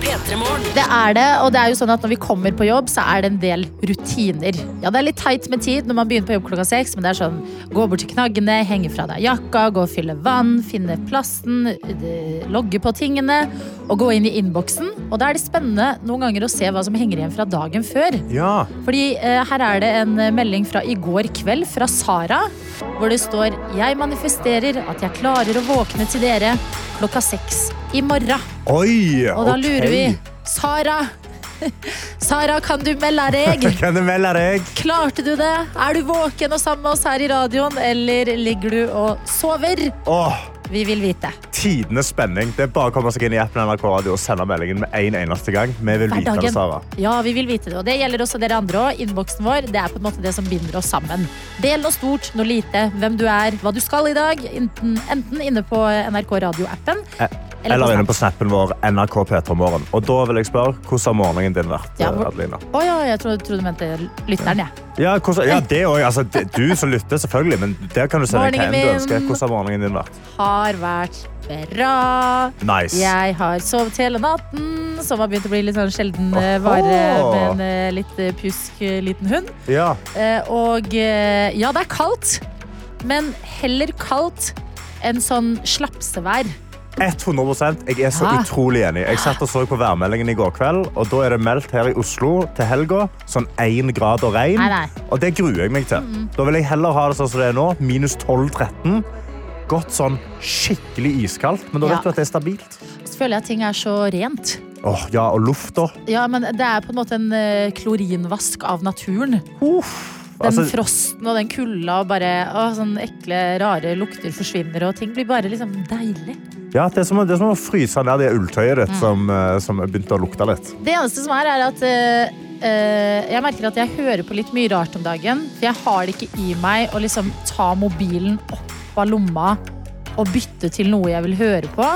Det er det, og det er jo sånn at når vi kommer på jobb, så er det en del rutiner. Ja, det er litt teit med tid når man begynner på jobb klokka seks, men det er sånn gå bort til knaggene, henge fra deg jakka, gå og fylle vann, finne plassen, eh, logge på tingene og gå inn i innboksen. Og da er det spennende noen ganger å se hva som henger igjen fra dagen før. Ja. Fordi eh, her er det en eh, melding fra i går kveld fra Sara, hvor det står Jeg manifesterer at jeg klarer å våkne til dere klokka seks i morgen. Oi! Og da ok. lurer vi Sara! Sara, kan du melde deg? Kan du melde deg? Klarte du det? Er du våken og sammen med oss her i radioen, eller ligger du og sover? Åh, Vi vil vite. Tidenes spenning. Det er bare å komme seg inn i appen NRK Radio og sende meldingen med en eneste gang. Vi vil vite det. Sara. Ja, vi vil vite det. Og det gjelder også dere andre òg. Innboksen vår det er på en måte det som binder oss sammen. Del noe stort, noe lite, hvem du er, hva du skal i dag. Enten, enten inne på NRK Radio-appen. Eh, Eller inne på snappen vår NRK P3 Morgen. Og da vil jeg spørre, hvordan har morgenen din vært, Ja, eh, hvor- Adelina? Oh, ja, jeg trodde, trodde du mente lytteren, jeg. Ja, hvordan, ja, det også. Altså, du som lytter, selvfølgelig, men der kan du sende hva du ønsker. Hvordan har morgenen din vært? Har vært bra. Nice. Jeg har sovet hele natten, som har begynt å bli litt sånn sjelden Oho. vare med en eh, litt eh, pjusk eh, liten hund. Ja. Eh, Og eh, ja, det er kaldt, men heller kaldt enn sånn slapsevær. 100% Jeg er så Ja. utrolig enig. Jeg satt og så på værmeldingen i går kveld, og da er det meldt her i Oslo til helga sånn 1 grad og regn. Nei, nei. Og det gruer jeg meg til. Da vil jeg heller ha det sånn som det er nå, minus 12-13. Godt sånn skikkelig iskaldt, men da Ja. vet du at det er stabilt. Så føler jeg at ting er så rent. Åh, ja, og lufta. Ja, men det er på en måte en eh, klorinvask av naturen. Den Altså, frosten og den kulda og bare å, sånne ekle, rare lukter forsvinner, og ting blir bare liksom deilig. ja, det, er som, det er som å fryse ned det ulltøyet Mm. som, eh, som begynte å lukte litt. Det eneste som er, er at uh, jeg merker at jeg hører på litt mye rart om dagen. For jeg har det ikke i meg å liksom ta mobilen opp av lomma og bytte til noe jeg vil høre på.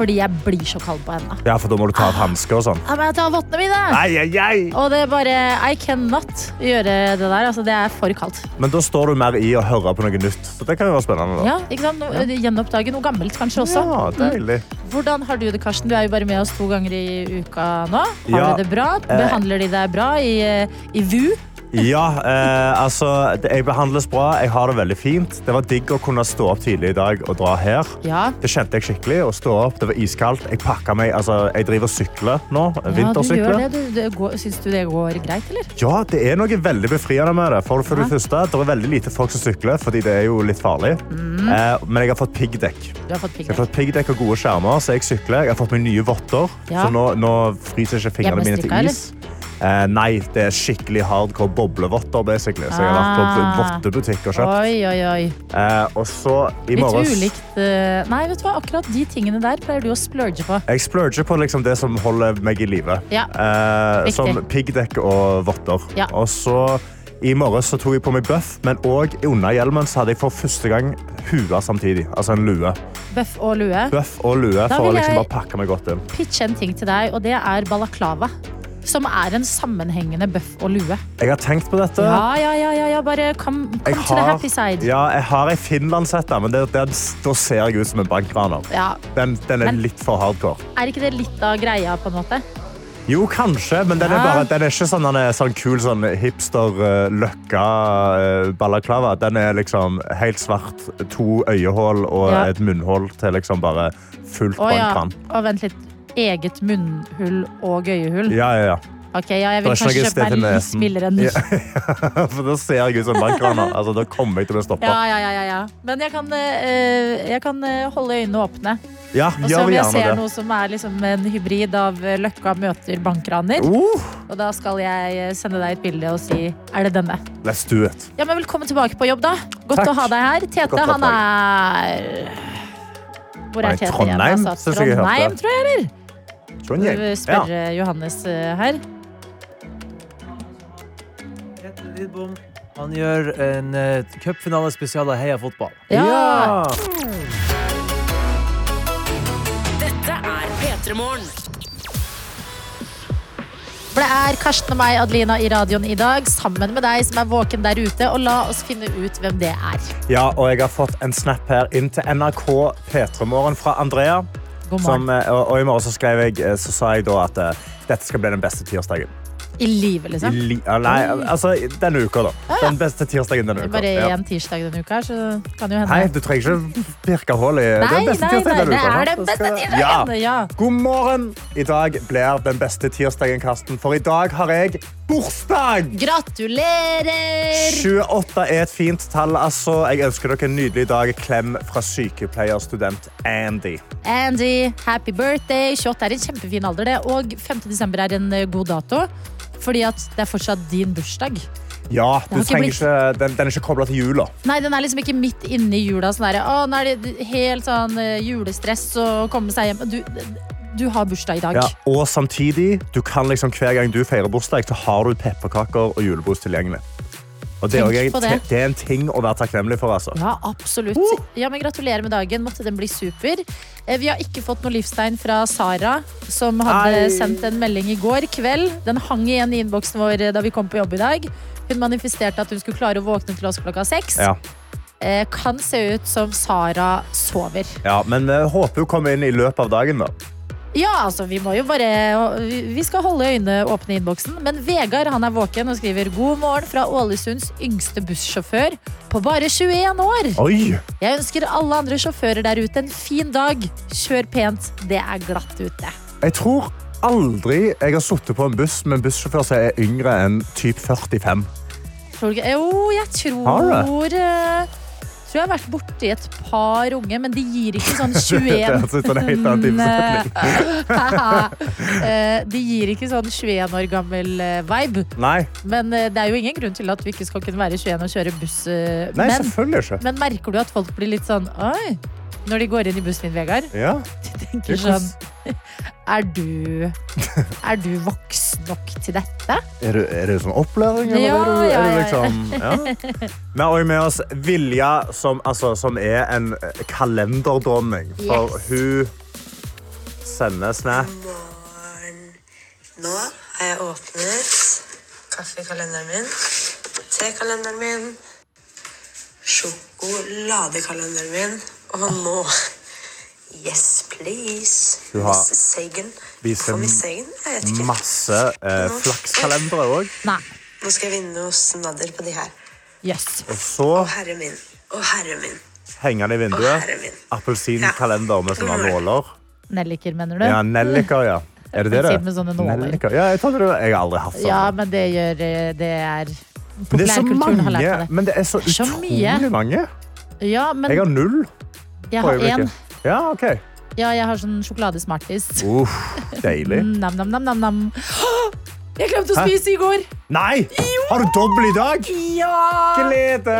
Fordi jeg blir så kald på hendene. Ja, for da må du ta av hansker og sånn. Ja, men jeg tar av vottene mine! Ai, ai, ai. Og det er bare I cannot gjøre det der. Altså, det er for kaldt. Men da står du mer i å høre på noe nytt. Så det kan jo være spennende. Da. Ja, ikke sant? Noe- Gjenoppdage noe gammelt kanskje også. Ja, deilig. Hvordan har du det, Karsten? Du er jo bare med oss to ganger i uka nå. Har Ja, du det bra? eh, Behandler de deg bra i, eh, i VU? Ja, eh, altså, jeg behandles bra. Jeg har det veldig fint. Det var digg å kunne stå opp tidlig i dag og dra her. Ja. Det kjente jeg skikkelig. Å stå opp, det var iskaldt. Jeg pakka meg, altså, jeg driver og sykler nå. Ja, du gjør Vintersykler. det. Du, det går, syns du det går greit, eller? Ja, det er noe veldig befriende med det. For, for det første, det er veldig lite folk som sykler, fordi det er jo litt farlig. Eh, men jeg har fått piggdekk. Jeg har fått piggdekk og gode skjermer, så jeg sykler. Jeg har fått meg nye votter, Ja. så nå, nå fryser ikke fingrene mine til is. is. Eh, nei, det er skikkelig hardcore boblevotter, basically. Så jeg har vært Ah. på vottebutikk og kjøpt. Oi, oi, oi. Eh, og så i Litt morges ulikt eh, Nei, vet du hva? akkurat de tingene der pleier du å splurge på. Jeg splurger på liksom det som holder meg i live. Ja. Eh, som piggdekk og votter. Ja. Og så i morges så tok jeg på meg bøff, men òg under hjelmen så hadde jeg for første gang hue samtidig. Altså en lue. Bøff og lue. Bøff og lue Da for å vil liksom jeg- bare pakke meg godt inn. Pitche en ting til deg, og det er balaklava. Som er en sammenhengende bøff og lue. Jeg har tenkt på dette. Ja, ja, ja, ja, ja. bare kom, kom til to the happy side. ja, jeg har ei finlandshette, men det, det, da ser jeg ut som en bankraner. Ja. Den, den er Men- litt for hardcore. Er ikke det litt av greia, på en måte? Jo, kanskje, men den er, bare, den er ikke sånn, er sånn kul sånn hipster uh, løkka uh. Den er liksom helt svart, to øyehull og Ja. et munnhull til liksom bare fullt ja. bankkran. Og vent litt. Eget munnhull og øyehull. Ja, ja, ja. Ok, ja, jeg vil kanskje kjøpe meg litt mildere enn Ja, For da ser jeg ut som bankraner. Altså, da kommer jeg til å bli stoppa. Ja, ja, ja, ja, ja. Men jeg kan, eh, jeg kan eh, holde øynene åpne. Ja, Og så om jeg ser det. noe som er liksom en hybrid av eh, Løkka møter bankraner. Uh, Og da skal jeg sende deg et bilde og si er det denne. let's do it. Ja, men Velkommen tilbake på jobb, da. Godt Takk. å ha deg her. Tete, Godt han er Hvor er Tete igjen? Altså. Trondheim, tror jeg, eller? Trondheim. Du Ja. spør eh, Johannes eh, her. Petter Lidbom. Han gjør en uh, cupfinalespesial av Heia fotball. Ja. Dette er P3 Morgen. For det er Karsten og meg, Adelina, i radioen i dag, sammen med deg som er våken der ute. Og la oss finne ut hvem det er. Ja, og jeg har fått en snap her inn til NRK P3 Morgen fra Andrea. Som, eh, og, og i morgen så, skrev jeg, eh, så sa jeg at eh, dette skal bli den beste tirsdagen. I livet, I liksom. li nei, altså denne uka, da. Den beste tirsdagen denne uka. bare én tirsdag denne uka, så kan jo hende. Nei, du trenger ikke pirke hull i den beste tirsdagen denne det uka. er den beste tirsdagen! Ja. God morgen! I dag blir den beste tirsdagen, Karsten, for i dag har jeg bursdag! Gratulerer! 28 er et fint tall, altså. Jeg ønsker dere en nydelig dag. Klem fra sykepleierstudent Andy. Andy, happy birthday. 28 er en kjempefin alder, det. Og 5. desember er en eh, god dato. Fordi det er fortsatt din bursdag. Ja, ikke blitt- ikke, den, den er ikke kobla til jula. Nei, den er liksom ikke midt inne i jula. Sånn der, å, nå er det helt sånn eh, julestress å komme seg hjem. Du, du har bursdag i dag. Ja, og samtidig, du kan liksom, hver gang du feirer bursdag, så har du pepperkaker og julebrus tilgjengelig. Og det, er en- det. det er en ting å være takknemlig for. Altså. Ja, absolutt. Ja, men Gratulerer med dagen. Måtte den bli super. Eh, Vi har ikke fått noe livstegn fra Sara, som hadde Ei. sendt en melding i går kveld. Den hang igjen i innboksen vår eh, da vi kom på jobb i dag. Hun manifesterte at hun skulle klare å våkne til oss klokka seks. Ja. Eh, Kan se ut som Sara sover. Ja, men vi håper hun kommer inn i løpet av dagen. da. Ja, altså, vi må jo bare vi- skal holde øynene åpne i innboksen. Men Vegard han er våken og skriver god morgen fra Ålesunds yngste bussjåfør på bare 21 år. Oi! Jeg ønsker alle andre sjåfører der ute en fin dag. Kjør pent, det er glatt ute. Jeg tror aldri jeg har sittet på en buss med en bussjåfør som er yngre enn typ 45. Tror du ikke? Jo, jeg tror eh, Tror jeg har vært borti et par unge, men de gir ikke sånn 21 høres ut som en helt annen type setning. Eh, De gir ikke sånn 21 år gammel eh, vibe. Nei, Men eh, det er jo ingen grunn til at du ikke skal kunne være 21 og kjøre buss. eh, nei Men, selvfølgelig ikke. men merker du at folk blir litt sånn Oi! Når de går inn i bussen din, Vegard. Ja. De tenker sånn Er du Er du voksen nok til dette? Er det, er det sånn opplæring? Eller Ja, er det, ja, er det ja, liksom, ja. Vi har også med oss Vilja, som, altså, som er en kalenderdronning. For Yes. hun sender snap. Nå har jeg åpnet kaffekalenderen min, tekalenderen min, sjokoladekalenderen min, og nå Yes, please. Du har- Miss Sagan. viser For Miss Sagan? Jeg vet ikke. Masse eh, flakskalendere òg. Nei. Nå skal jeg vinne noe Snadder på de her. Yes. Og så Å, herre min. Å, herre min. henger den i Å, vinduet. herre min. Appelsinkalender med sånne nåler. Nelliker, mener du? Ja, Nelliker, ja. Er det det? det? Appelsin med sånne nåler. Nelliker. Ja, jeg, trodde det, jeg har aldri hatt sånn. Ja, men det gjør eh, Det er men det er så Populærkulturen har mange. lært meg det. Men det er så Så utrolig mye. mange. Ja, men Jeg har null jeg har én. Ja, OK. Ja, jeg har sånn sjokoladesmartis. Uff, deilig. Nam, nam, nam, nam, nam. Jeg glemte å Hæ? spise i går! Nei! Har du dobbel i dag? Ja! Glede!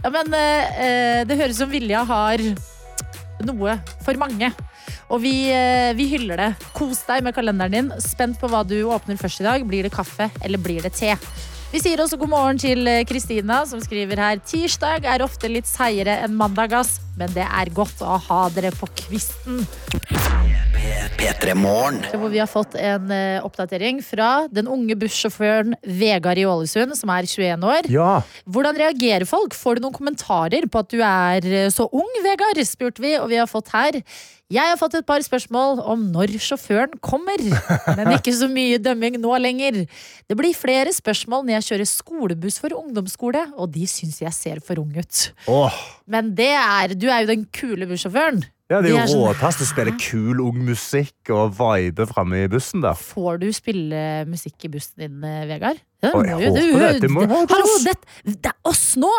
Ja, men eh, eh, det høres som Vilja har noe for mange. Og vi, eh, vi hyller det. Kos deg med kalenderen din. Spent på hva du åpner først i dag. Blir det kaffe eller blir det te? Vi sier også god morgen til eh, Kristina, som skriver her. Tirsdag er ofte litt seigere enn mandag, ass. Men det er godt å ha dere på kvisten. Hvor vi har fått en eh, oppdatering fra den unge bussjåføren Vegard i Ålesund, som er 21 år. Ja. Hvordan reagerer folk? Får du noen kommentarer på at du er eh, så ung, Vegard? spurte vi, og vi har fått her. Jeg har fått et par spørsmål om når sjåføren kommer, men ikke så mye dømming nå lenger. Det blir flere spørsmål når jeg kjører skolebuss for ungdomsskole, og de syns jeg ser for ung ut. Oh. Men det er, du er jo den kule bussjåføren. ja, det er jo sånn, råtass. Du spiller kul, ung musikk og vibe framme i bussen der. Får du spille musikk i bussen din, eh, Vegard? Ja, Å, må jo håper det. Det må Hallo, det, det er oss nå!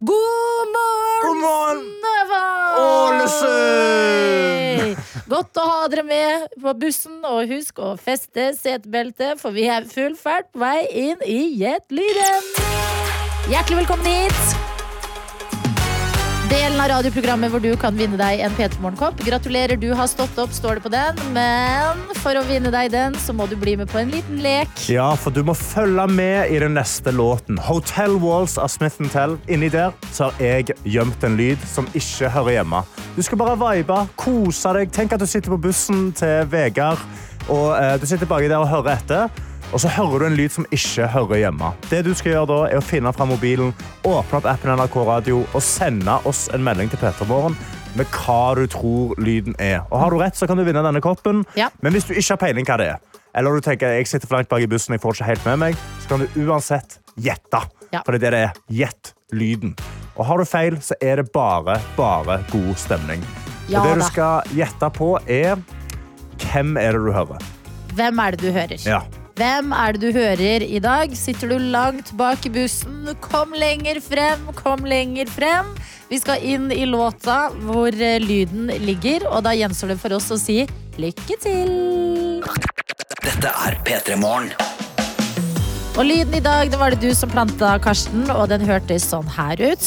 God morgen, morgen, Snøhvit! Ålesund! Godt å ha dere med på bussen, og husk å feste setebeltet, for vi er full fart på vei inn i Jetlyden. Hjertelig velkommen hit! Delen av radioprogrammet hvor du kan vinne deg en P3 Morgenkopp. Gratulerer, du har stått opp, står det på den. Men for å vinne deg den, så må du bli med på en liten lek. Ja, for du må følge med i den neste låten. Hotel Walls av Smith Tell. Inni der så har jeg gjemt en lyd som ikke hører hjemme. Du skal bare vibe, kose deg. Tenk at du sitter på bussen til Vegard. Og eh, Du sitter baki der og hører etter, og så hører du en lyd som ikke hører hjemme. Det du skal gjøre da, er å finne fram mobilen, åpne opp appen NRK Radio og sende oss en melding til Petter Morgen med hva du tror lyden er. Og Har du rett, så kan du vinne denne koppen. Ja. Men hvis du ikke har peiling hva det er, eller du tenker jeg sitter for langt bak i bussen, jeg får ikke helt med meg, så kan du uansett gjette. Ja. For det er det det er. Gjett lyden. Og har du feil, så er det bare, bare god stemning. Ja og det du skal gjette på, er hvem er det du hører. Hvem er det du hører? Ja. Hvem er det du hører i dag? Sitter du langt bak i bussen? Kom lenger frem, kom lenger frem. Vi skal inn i låta hvor eh, lyden ligger, og da gjenstår det for oss å si lykke til. Dette er P3 Morgen. Og lyden i dag, det var det du som planta, Karsten, og den hørtes sånn her ut.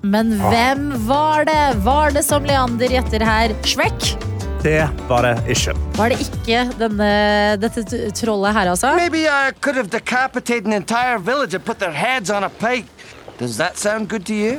Men hvem var det? Var det som Leander gjetter her? Shrek? Det var det ikke. Var det ikke denne, dette trollet her, altså? Maybe I could have decapitated an entire village and put their heads on a pike. Does that sound good to you?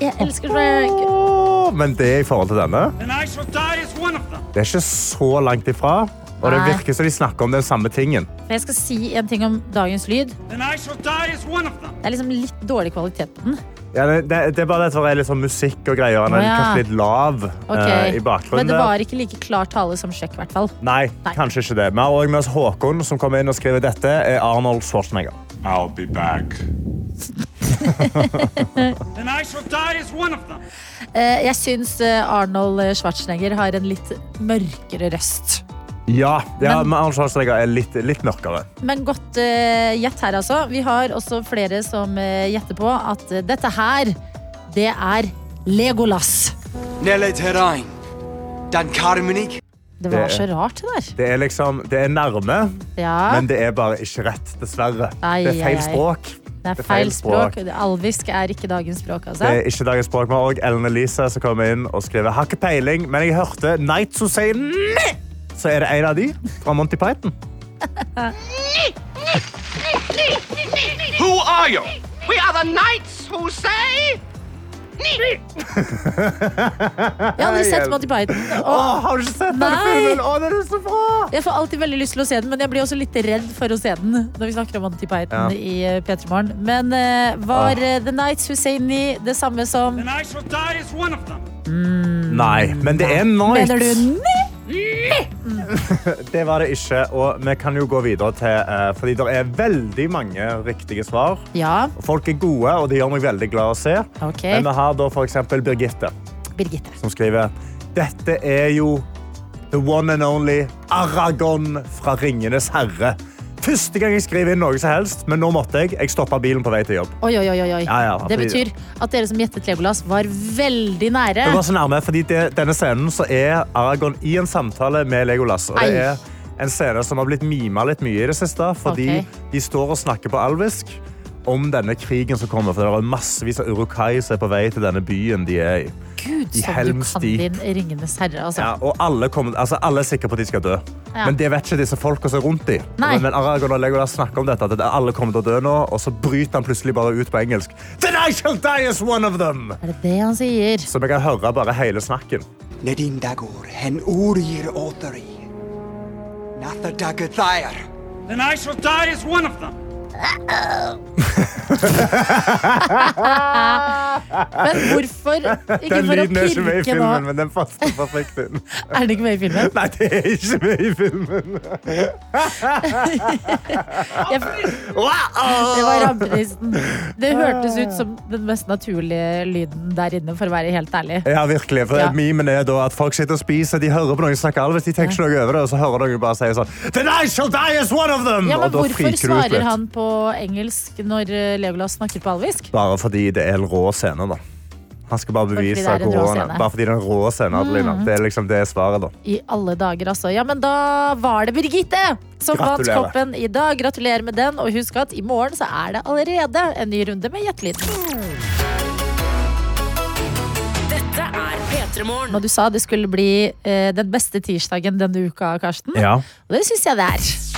Jeg elsker Shrek. Oh, men det i forhold til denne, det er ikke så langt ifra. Og det virker som de snakker om den samme tingen. Jeg skal si en ting om dagens lyd. Det er liksom litt dårlig kvalitet på den. Ja, det, det, er bare det at det er litt sånn musikk og greier. Den er ja. kanskje litt lav okay. uh, i bakgrunnen. Men det var ikke like klar tale som sjekk, i hvert fall. Nei, Nei. kanskje ikke det. Vi har òg med oss Håkon, som kommer inn og skriver dette er Arnold Schwarzenegger. I'll be back. And I shall die as one of them. Uh, Jeg syns eh, Arnold Schwarzenegger har en litt mørkere røst. Ja, ja Men- men Arnold er litt, litt mørkere. Men godt uh, gjett her, altså. Vi har også flere som uh, gjetter på at uh, dette her, det er Legolas. Det var så rart, det der. Det er liksom, det er nærme, Ja, men det er bare ikke rett, dessverre. Ai, det er feil språk. det er feil språk. Alvisk er ikke dagens språk, Altså. Det er ikke dagens språk. men også Ellen Elise som kommer inn og skriver Har ikke peiling, men jeg hørte say nei. Så er det en av de fra Monty Python. Who are you? We are the knights who say. Jeg har aldri sett Monty Python. Å, Og har du ikke sett den filmen? Åh, den er så bra! jeg får alltid veldig lyst til å se den, men jeg blir også litt redd for å se den når vi snakker om Monty Python Ja. i uh, P3 Morgen. Men uh, var eh, The Nights Husseini det samme som them. Nei, men det er Nights. Mener du nei? Det var det ikke, og vi kan jo gå videre til eh, Fordi det er veldig mange riktige svar. Ja, Folk er gode, og det gjør meg veldig glad å se. Okay. Men vi har da eksempel Birgitte, Birgitte. som skriver Dette er jo the one and only Aragon fra Ringenes herre. Første gang jeg skriver inn noe som helst, men nå måtte jeg. Jeg stoppa bilen på vei til jobb. Oi, oi, oi, oi. Ja, ja, det betyr at dere som gjettet Legolas, var veldig nære. Det var så nærme, fordi det, denne scenen så er Aragon i en samtale med Legolas. Og det er en scene som har blitt mima litt mye i det siste, fordi okay. de står og snakker på alvisk om denne krigen som kommer. For det er massevis av urukais som er på vei til denne byen de er i. Gud, i som du kan din Ringenes herre, altså. Ja, og alle, kommer, altså, alle er sikre på at de skal dø. Ja. Men det vet ikke disse folka som er rundt dem. Men, Men Aragon og Legolas snakker om dette, at alle kommer til å dø nå, og så bryter han plutselig bare ut på engelsk. Then I shall die as one of them! Er det det han sier? Så vi kan høre bare hele snakken. Nedin Dagor, hen Urir Othari. Natha Dagathair. Then I shall die as one of them. Men hvorfor? Ikke for å med i pirke nå. filmen, men den passer perfekt inn. Er den ikke med i filmen? Nei, det er ikke med i filmen. Jeg, det var rampenissen. Det hørtes ut som den mest naturlige lyden der inne, for å være helt ærlig. Ja, virkelig. For Ja. Memen er da at folk sitter og spiser, de hører på noen snakke alvis, de tenker ikke noe over det, og så hører noen bare si sånn Then I shall die as one of them! Ja, men Hvorfor svarer han på engelsk når eh, Legolas snakker på alvisk? Bare fordi det er en rå scene, da. Han skal bare bevise. Mm. Bare fordi det er en rå scene, Adelina. Det er liksom det svaret, da. I alle dager, altså. Ja, men da var det Birgitte som vant koppen i dag. Gratulerer med den. Og husk at i morgen så er det allerede en ny runde med Gjettelyden. Dette er P3 Morgen. Og du sa det skulle bli eh, den beste tirsdagen denne uka, Karsten. Ja. Og det syns jeg det er.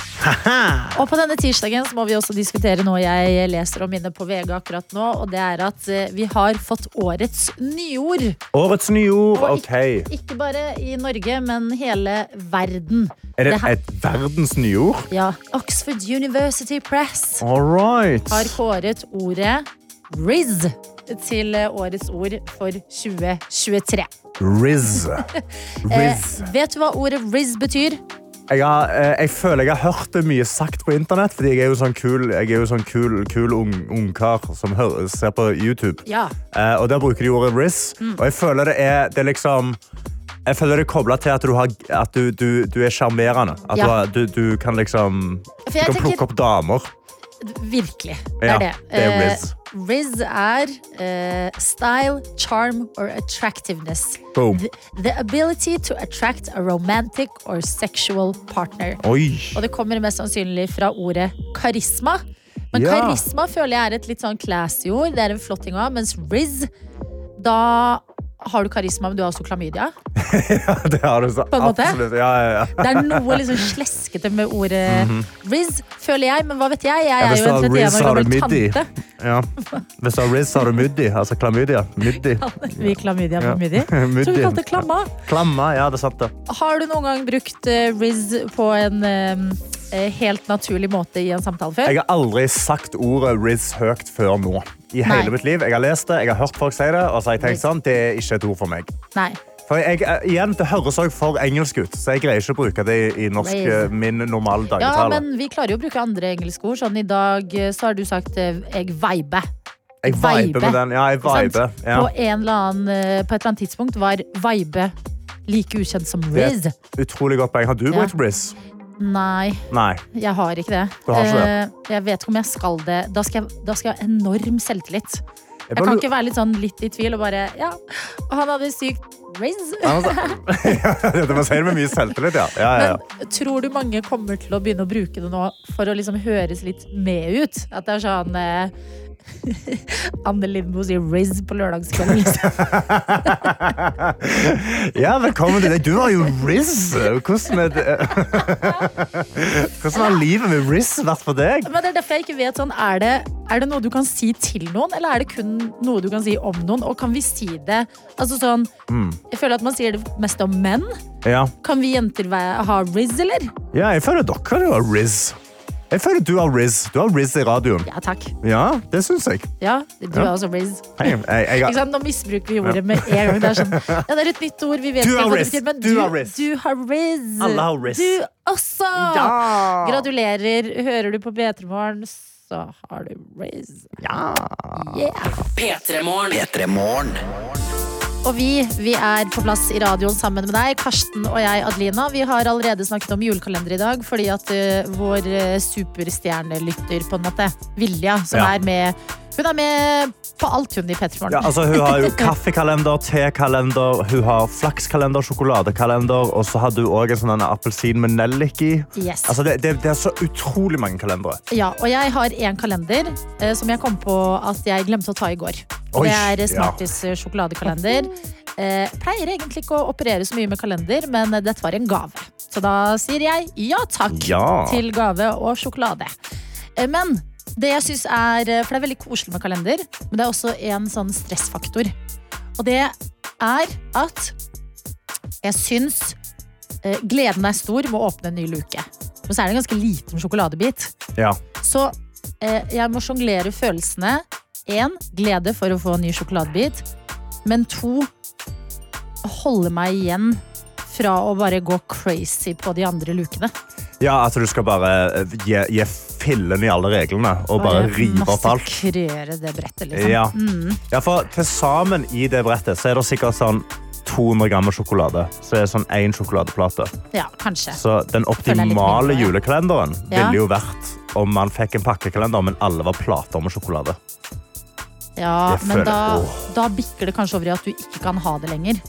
Og på denne tirsdagen så må vi også diskutere noe jeg leser om inne på VG akkurat nå, og det er at eh, vi har fått årets nyord. Årets nyord. Og OK. ikke, ikke bare i Norge, men hele verden. Er det Det et verdens nyord? Ja, Oxford University Press right. har kåret ordet Riz til eh, årets ord for 2023. Riz. Eh, Riz. vet du hva ordet Riz betyr? Jeg, har, eh, jeg føler jeg har hørt det mye sagt på internett, fordi jeg er jo sånn kul, jeg er jo sånn kul, kul ung, ungkar som hører, ser på YouTube. Ja. Eh, og der bruker de ordet Riz. Mm. Og jeg føler det er, det er liksom jeg føler det er kobla til at du, har, at du, du, du er sjarmerende. At Ja. du, du, du kan liksom Du kan tenker- plukke opp damer. Virkelig. Det er det. det er Eh, Riz. Riz er uh, style, charm or attractiveness. Boom. The, the ability to attract a romantic or sexual partner. Oi. Og det kommer mest sannsynlig fra ordet karisma. Men Ja. karisma føler jeg er et litt sånn classy ord. Det er en flott ting å ha. Mens Riz, da har du karisma, men du har også klamydia. Ja, det har du så absolutt. Ja, ja, ja. Det er noe liksom sleskete med ordet Riz, føler jeg. Men hva vet jeg? Jeg. Er jo en 31 Riz, år gammel tante. Ja. Hvis du har Riz, har du muddi. Altså klamydia. Muddi. Vi klamydia på. Muddi. Tror vi kalte det klamma. Klamma, ja, det er sant det. Har du noen gang brukt eh, Riz på en eh, helt naturlig måte i en samtale før? Jeg har aldri sagt ordet Riz høyt før nå. I Nei. hele mitt liv. Jeg har lest det, jeg har hørt folk si det, og så har jeg tenkt sånn, det er ikke et ord for meg. Nei. For jeg, eh, igjen, Det høres også for engelsk ut, så jeg greier ikke å bruke det i, norsk, eh, min normale Ja, men vi klarer jo å bruke andre engelske ord. Sånn i dag eh, så har du sagt eh, 'jeg viber'. jeg viber med den. Ja, jeg vibe viber. Ja. På, en eller annen, eh, på et eller annet tidspunkt var vibe like ukjent som Det er Riz. et utrolig godt poeng. Har du Ja. brukt Riz? Nei, Nei. jeg har ikke det. Har ikke det? Eh, Jeg vet ikke om jeg skal det. Da skal jeg, da skal jeg ha enorm selvtillit. Jeg Jeg kan ikke være litt sånn litt i tvil og bare Ja, han hadde sykt altså- det må si det med mye selvtillit, ja. ja, ja, ja. Men tror du mange kommer til å begynne å bruke det nå for å liksom høres litt med ut? At det er sånn eh, Anne Lindboe sier Riz på lørdagskvelden. Liksom. Ja, velkommen til deg. Du har jo Riz. Hvordan, det... Hvordan har livet med Riz vært for deg? Men det er derfor jeg ikke vet sånn, er det, er det noe du kan si til noen, eller er det kun noe du kan si om noen? Og kan vi si det altså sånn, Jeg føler at man sier det mest om menn. Ja. Kan vi jenter ha Riz, eller? ja, jeg føler dere har Riz. Jeg føler du har Riz. Du har Riz i radioen. Ja takk. Ja, det syns jeg. Ja, du Ja. har også Riz. Hei, jeg, jeg, Ikke sant? Nå misbruker vi ordet med en gang. Det er, sånn, ja, det er et nytt ord. Vi vet Du har Riz. betyr, men Du du, har Riz. du har Riz. Alle har Riz. Du også! Ja! Gratulerer. Hører du på P3 Morgen, så har du Riz. Ja. Yeah. P3morgen. P3 Morgen. Og vi, vi er på plass i radioen sammen med deg, Karsten og jeg, Adelina. Vi har allerede snakket om julekalender i dag, fordi at uh, vår uh, superstjernelytter, på en måte, Vilja, som Ja. er med Hun er med på alt, hun i P3 Ja, altså, hun har jo kaffekalender, tekalender, hun har flakskalender, sjokoladekalender, og så har du òg en sånn appelsin med nellik i. Yes. Altså, det, det, det er så utrolig mange kalendere. Ja, og jeg har en kalender eh, som jeg kom på at jeg glemte å ta i går. Oi, det er ja. Smarties ja. sjokoladekalender. Eh, pleier egentlig ikke å operere så mye med kalender, men eh, dette var en gave. Så da sier jeg ja takk Ja. til gave og sjokolade. Eh, men det jeg synes er eh, For det er veldig koselig med kalender, men det er også en sånn stressfaktor. Og det er at jeg syns eh, gleden er stor med å åpne en ny luke. Men så er det en ganske liten sjokoladebit. Ja. Så eh, jeg må sjonglere følelsene. Én, glede for å få en ny sjokoladebit. Men to, holde meg igjen fra å bare gå crazy på de andre lukene. ja, at du skal bare eh, gi, gi fillen i alle reglene og bare rive opp alt. Massakrere det brettet, liksom. Ja. Mm. Ja, for til sammen i det brettet så er det sikkert sånn 200 gram med sjokolade. Så er det sånn én sjokoladeplate. ja, kanskje. Så den optimale mindre, julekalenderen Ja. ville jo vært om man fikk en pakkekalender, men alle var plater med sjokolade. Ja, men da, da bikker det kanskje over i at du ikke kan ha det lenger.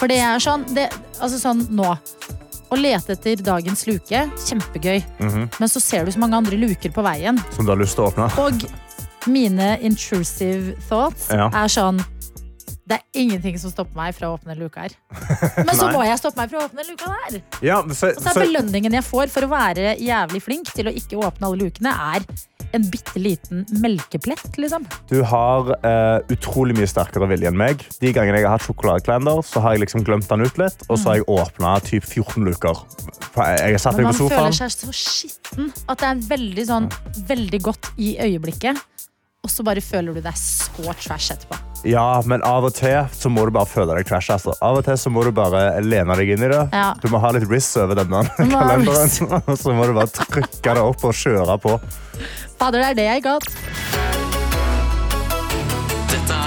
For det er sånn, det, altså sånn nå. Å lete etter dagens luke, kjempegøy. Mhm. Men så ser du så mange andre luker på veien. Som du har lyst til å åpne. Og mine intrusive thoughts Ja. er sånn Det er ingenting som stopper meg fra å åpne luka her. Men så må jeg stoppe meg fra å åpne luka der. Ja, så, Og så er belønningen jeg får for å være jævlig flink til å ikke åpne alle lukene, er en bitte liten melkeplett, liksom. du har uh, utrolig mye sterkere vilje enn meg. De gangene jeg har hatt sjokoladekalender, så har jeg liksom glemt den ut litt, og så har jeg åpna typ 14 luker. Jeg har satt meg Men meg man føler seg så skitten at det er veldig, sånn, veldig godt i øyeblikket. Og så bare føler du deg så trash etterpå. Ja, men av og til så må du bare føle deg trash. Altså. Av og til så må du bare lene deg inn i det. Ja. Du må ha litt riss over denne kalenderen. Så må du bare trykke det opp og kjøre på. Fader, det er det jeg ga. Dette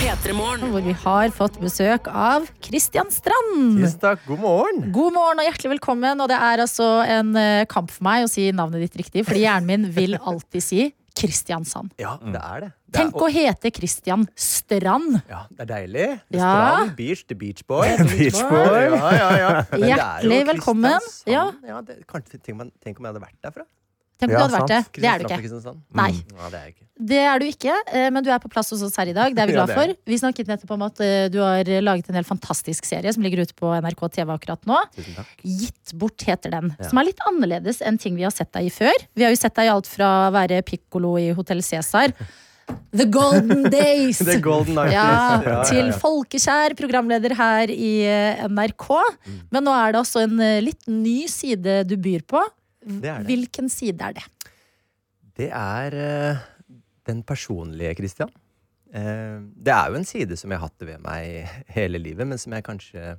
P3 Hvor vi har fått besøk av Christian Strand. Takk. God morgen. God morgen og hjertelig velkommen. Og det er altså en eh, kamp for meg å si navnet ditt riktig, fordi hjernen min vil alltid si Kristiansand. Ja, det er det. det er, Tenk å hete Kristian Strand. ja, det er deilig. Det er Ja. Strand, beach, the beach boy. Beach boy. Ja, ja, er Hjertelig velkommen. Ja. Ja, det, kanskje, tenk, tenk om jeg hadde vært derfra. Tenk om Ja, du hadde vært det. Det er du ikke. Nei. Ja, det er ikke. Det er du ikke, eh, men du er på plass hos oss her i dag. Det er vi glad for. Vi snakket nettopp om at eh, du har laget en helt fantastisk serie som ligger ute på NRK TV akkurat nå. Gitt bort heter den. Ja. Som er litt annerledes enn ting vi har sett deg i før. Vi har jo sett deg i alt fra å være pikkolo i Hotell Cæsar. The Golden Days! The Golden ja, Ja, til folkekjær programleder her i eh, NRK. Mm. Men nå er det også en litt ny side du byr på. Det det. Hvilken side er det? Det er eh, den personlige Christian. Eh, det er jo en side som jeg har hatt ved meg hele livet, men som jeg kanskje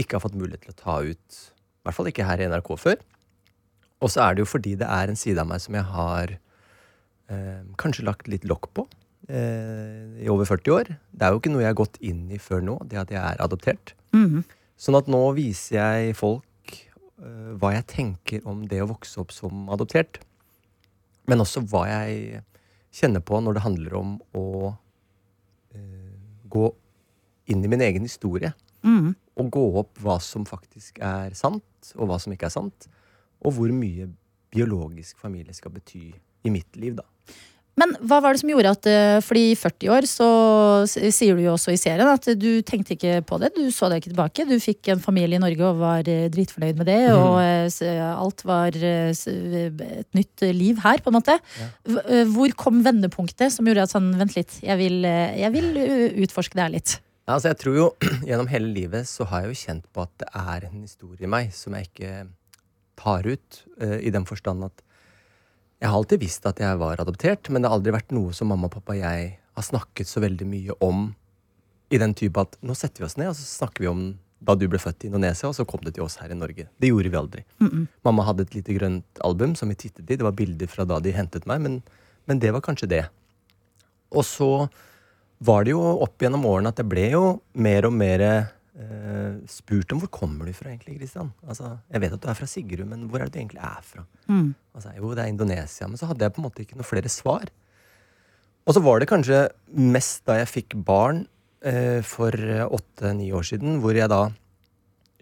ikke har fått mulighet til å ta ut. I hvert fall ikke her i NRK før. Og så er det jo fordi det er en side av meg som jeg har eh, kanskje lagt litt lokk på eh, i over 40 år. Det er jo ikke noe jeg har gått inn i før nå, det at jeg er adoptert. Mhm. Sånn at nå viser jeg folk hva jeg tenker om det å vokse opp som adoptert. Men også hva jeg kjenner på når det handler om å uh, gå inn i min egen historie. Mm. Og gå opp hva som faktisk er sant, og hva som ikke er sant. Og hvor mye biologisk familie skal bety i mitt liv, da. Men hva var det som gjorde at eh, Fordi i 40 år så sier du jo også i serien at du tenkte ikke på det. Du så deg ikke tilbake. Du fikk en familie i Norge og var eh, dritfornøyd med det. Og eh, alt var et nytt liv her, på en måte. Eh, Hvor kom vendepunktet som gjorde at sånn, vent litt, jeg vil, jeg vil utforske det her litt. Ja, Altså, jeg tror jo Gjennom hele livet så har jeg jo kjent på at det er en historie i meg som jeg ikke tar ut. I den forstand at jeg har alltid visst at jeg var adoptert, men det har aldri vært noe som mamma og pappa og jeg har snakket så veldig mye om. I den type at nå setter vi oss ned og så snakker vi om da du ble født i Indonesia, og så kom det til oss her i Norge. Det gjorde vi aldri. Mamma hadde et lite grønt album som vi tittet i. Det var bilder fra da de hentet meg, men, men det var kanskje det. Og så var det jo opp gjennom årene at det ble jo mer og mer eh, spurt om hvor kommer du fra egentlig, Kristian? Altså, jeg vet at du er fra Sigrud, men hvor er det du egentlig er fra? Altså, jo, det er Indonesia. Men så hadde jeg på en måte ikke noe flere svar. Og så var det kanskje mest da jeg fikk barn eh, for åtte-ni år siden, hvor jeg da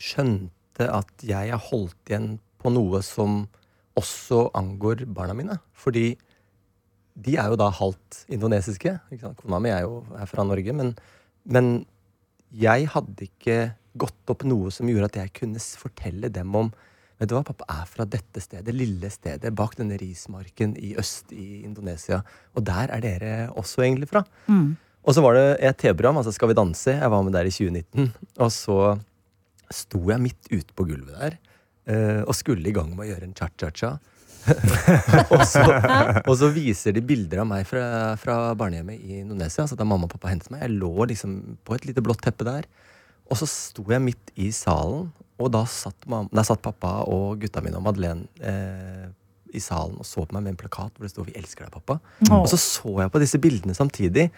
skjønte at jeg har holdt igjen på noe som også angår barna mine. Fordi de er jo da halvt indonesiske. Kona mi er jo er fra Norge. Men, men jeg hadde ikke gått opp noe som gjorde at jeg kunne fortelle dem om Vet du hva, pappa er fra dette stedet, lille stedet bak denne rismarken i øst i Indonesia. Og der er dere også egentlig fra. Og så var det et TV-program, altså Skal vi danse. Jeg var med der i 2019. Og så sto jeg midt ute på gulvet der eh, og skulle i gang med å gjøre en cha-cha-cha. og, så, og så viser de bilder av meg fra, fra barnehjemmet i Indonesia. Altså da mamma og pappa hentet meg. Jeg lå liksom på et lite blått teppe der. Og så sto jeg midt i salen, og da satt, mamma, der satt pappa og gutta mine og Madeleine eh, i salen og så på meg med en plakat hvor det sto 'Vi elsker deg, pappa'. Og så så jeg på disse bildene samtidig.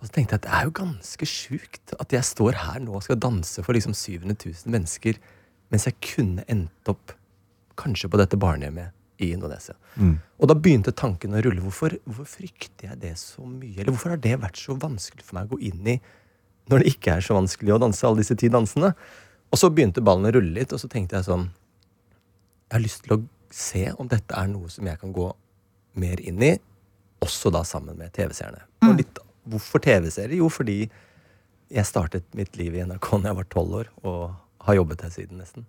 Og så tenkte jeg at det er jo ganske sjukt at jeg står her nå og skal danse for liksom 700 000 mennesker, mens jeg kunne endt opp kanskje på dette barnehjemmet i Indonesia. Og da begynte tanken å rulle. Hvorfor, hvorfor frykter jeg det så mye? Eller hvorfor har det vært så vanskelig for meg å gå inn i når det ikke er så vanskelig å danse alle disse ti dansene? Og så begynte ballen å rulle litt, og så tenkte jeg sånn Jeg har lyst til å se om dette er noe som jeg kan gå mer inn i, også da sammen med TV-seerne. Og litt, hvorfor TV-seere? Jo, fordi jeg startet mitt liv i NRK da jeg var tolv år, og har jobbet her siden nesten.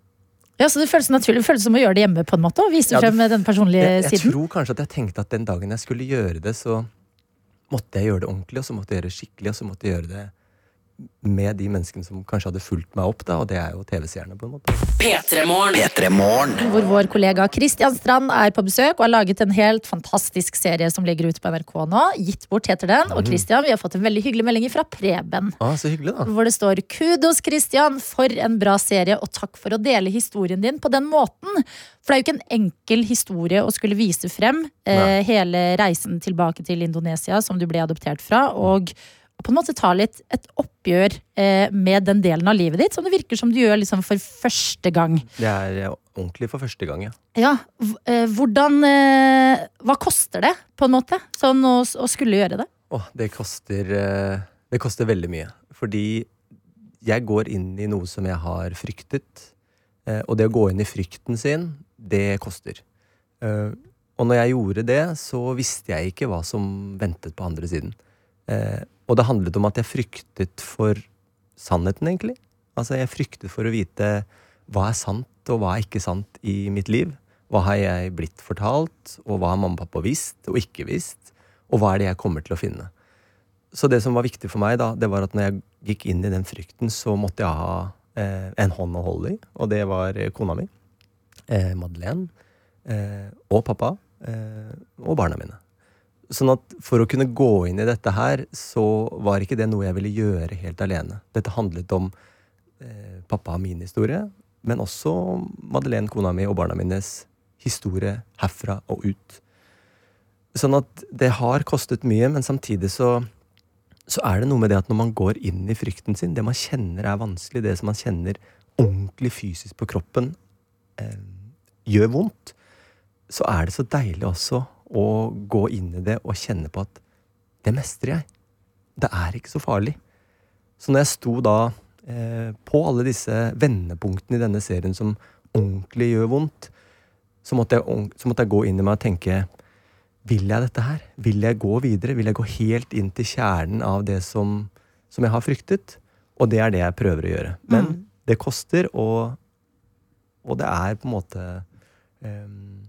Ja, så Det føles naturlig, det føles som å gjøre det hjemme på en måte, og vise Ja, frem den personlige Jeg, jeg siden. tror kanskje at jeg tenkte at den dagen jeg skulle gjøre det, så måtte jeg gjøre det ordentlig, og så måtte jeg gjøre det skikkelig, og så måtte jeg gjøre det med de menneskene som kanskje hadde fulgt meg opp, da, og det er jo TV-seerne, på en måte. P3morgen. P3 Morgen. Hvor vår kollega Kristian Strand er på besøk og har laget en helt fantastisk serie som ligger ute på NRK nå. Gitt bort heter den. Og Kristian, vi har fått en veldig hyggelig melding fra Preben. Ah, så hyggelig, da. Hvor det står 'Kudos, Kristian, for en bra serie, og takk for å dele historien din på den måten'. For det er jo ikke en enkel historie å skulle vise frem eh, hele reisen tilbake til Indonesia, som du ble adoptert fra, og på en måte ta litt et oppgjør eh, med den delen av livet ditt som det virker som du gjør liksom for første gang. Det er eh, ordentlig for første gang, ja. Ja, eh, hvordan eh, Hva koster det, på en måte, sånn å, å skulle gjøre det? Åh, det koster Det koster veldig mye. Fordi jeg går inn i noe som jeg har fryktet. Og det å gå inn i frykten sin, det koster. Og når jeg gjorde det, så visste jeg ikke hva som ventet på andre siden. Og det handlet om at jeg fryktet for sannheten, egentlig. Altså, jeg fryktet for å vite hva er sant, og hva er ikke sant i mitt liv. Hva har jeg blitt fortalt, og hva har mamma og pappa visst og ikke visst? Og hva er det jeg kommer til å finne? Så det som var viktig for meg, da, det var at når jeg gikk inn i den frykten, så måtte jeg ha eh, en hånd å holde i, og det var eh, kona mi, eh, Madeleine, eh, og pappa, eh, og barna mine. Sånn at for å kunne gå inn i dette her, så var ikke det noe jeg ville gjøre helt alene. Dette handlet om eh, pappa og min historie, men også Madeleine, kona mi, og barna mines historie herfra og ut. Sånn at det har kostet mye, men samtidig så, så er det noe med det at når man går inn i frykten sin, det man kjenner er vanskelig, det som man kjenner ordentlig fysisk på kroppen, eh, gjør vondt, så er det så deilig også å gå inn i det og kjenne på at det mestrer jeg. Det er ikke så farlig. Så når jeg sto da eh, på alle disse vendepunktene i denne serien som ordentlig gjør vondt, så måtte, jeg, så måtte jeg gå inn i meg og tenke Vil jeg dette her? Vil jeg gå videre? Vil jeg gå helt inn til kjernen av det som, som jeg har fryktet? Og det er det jeg prøver å gjøre. Men det koster, og, og det er på en måte em,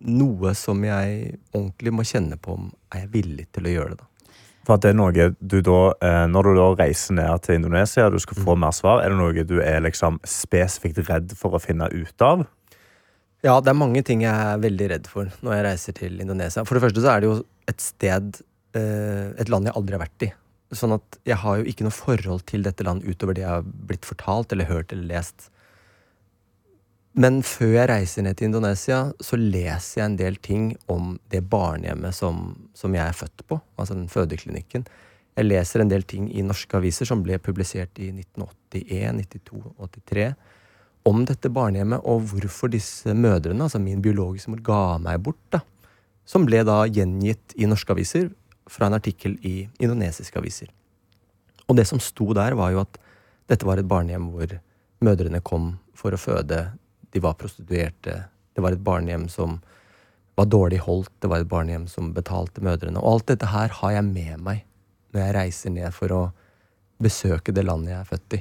noe som jeg ordentlig må kjenne på om er jeg villig til å gjøre det. da. For at det er noe du da, eh, Når du da reiser ned til Indonesia du skal få mer svar, er det noe du er liksom spesifikt redd for å finne ut av? Ja, det er mange ting jeg er veldig redd for når jeg reiser til Indonesia. For det første så er det jo et sted, eh, et land jeg aldri har vært i. Sånn at jeg har jo ikke noe forhold til dette landet utover det jeg har blitt fortalt eller hørt eller lest. Men før jeg reiser ned til Indonesia, så leser jeg en del ting om det barnehjemmet som, som jeg er født på, altså den fødeklinikken. Jeg leser en del ting i norske aviser som ble publisert i 1981, 92, 83 om dette barnehjemmet og hvorfor disse mødrene, altså min biologiske mor, ga meg bort. da. Som ble da gjengitt i norske aviser fra en artikkel i indonesiske aviser. Og det som sto der, var jo at dette var et barnehjem hvor mødrene kom for å føde. De var prostituerte. Det var et barnehjem som var dårlig holdt. Det var et barnehjem som betalte mødrene. Og alt dette her har jeg med meg når jeg reiser ned for å besøke det landet jeg er født i.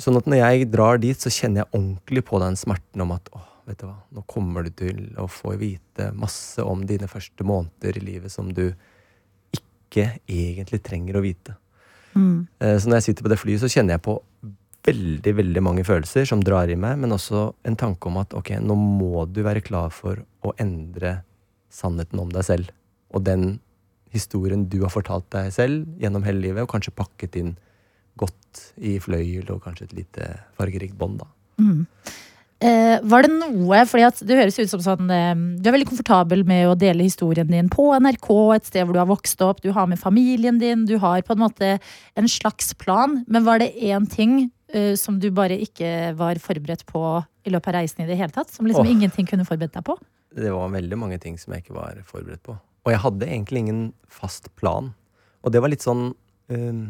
Sånn at når jeg drar dit, så kjenner jeg ordentlig på den smerten om at åh, vet du hva, nå kommer du til å få vite masse om dine første måneder i livet som du ikke egentlig trenger å vite. Mm. Så når jeg sitter på det flyet, så kjenner jeg på veldig, veldig mange følelser som drar i meg, men også en tanke om at ok, nå må du være klar for å endre sannheten om deg selv. Og den historien du har fortalt deg selv gjennom hele livet, og kanskje pakket inn godt i fløyel og kanskje et lite fargerikt bånd, da. Eh, var det noe, fordi det høres ut som sånn eh, Du er veldig komfortabel med å dele historien din på NRK, et sted hvor du har vokst opp, du har med familien din, du har på en måte en slags plan. Men var det én ting som du bare ikke var forberedt på i løpet av reisen i det hele tatt? Som liksom oh. ingenting kunne forberedt deg på? Det var veldig mange ting som jeg ikke var forberedt på. Og jeg hadde egentlig ingen fast plan. Og det var litt sånn øhm,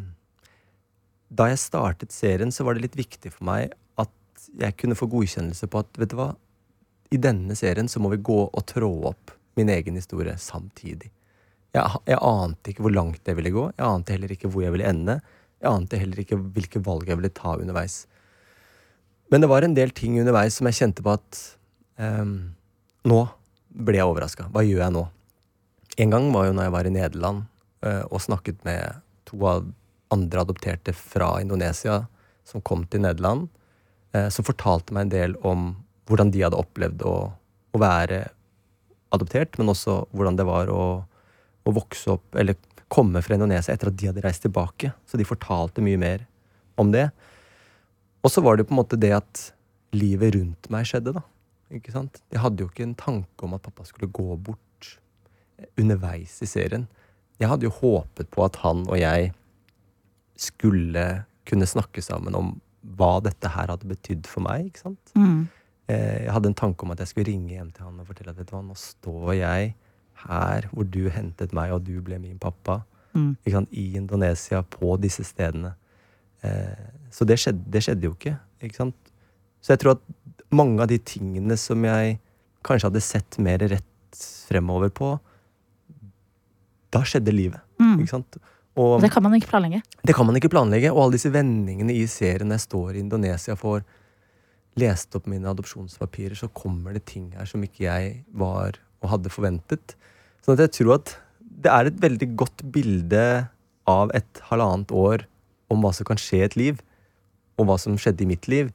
Da jeg startet serien, så var det litt viktig for meg at jeg kunne få godkjennelse på at vet du hva, i denne serien så må vi gå og trå opp min egen historie samtidig. Jeg, jeg ante ikke hvor langt det ville gå. Jeg ante heller ikke hvor jeg ville ende. Jeg ante heller ikke hvilke valg jeg ville ta underveis. Men det var en del ting underveis som jeg kjente på at ehm, Nå ble jeg overraska. Hva gjør jeg nå? En gang var jo når jeg var i Nederland eh, og snakket med to andre adopterte fra Indonesia som kom til Nederland, eh, som fortalte meg en del om hvordan de hadde opplevd å, å være adoptert, men også hvordan det var å, å vokse opp eller komme fra Indonesia etter at de hadde reist tilbake. Så de fortalte mye mer om det. Og så var det på en måte det at livet rundt meg skjedde, da. Ikke sant? Jeg hadde jo ikke en tanke om at pappa skulle gå bort underveis i serien. Jeg hadde jo håpet på at han og jeg skulle kunne snakke sammen om hva dette her hadde betydd for meg. ikke sant? Mm. Jeg hadde en tanke om at jeg skulle ringe hjem til han og fortelle at vet du hva, nå står jeg her hvor du hentet meg, og du ble min pappa. Ikke sant? I Indonesia, på disse stedene. Eh, så det skjedde, det skjedde jo ikke. ikke sant? Så jeg tror at mange av de tingene som jeg kanskje hadde sett mer rett fremover på, da skjedde livet. Ikke sant? Og Det kan man ikke planlegge. det kan man ikke planlegge. Og alle disse vendingene i serien jeg står i Indonesia får lest opp mine adopsjonspapirer, så kommer det ting her som ikke jeg var og hadde forventet. Sånn at jeg tror at det er et veldig godt bilde av et halvannet år om hva som kan skje i et liv, og hva som skjedde i mitt liv,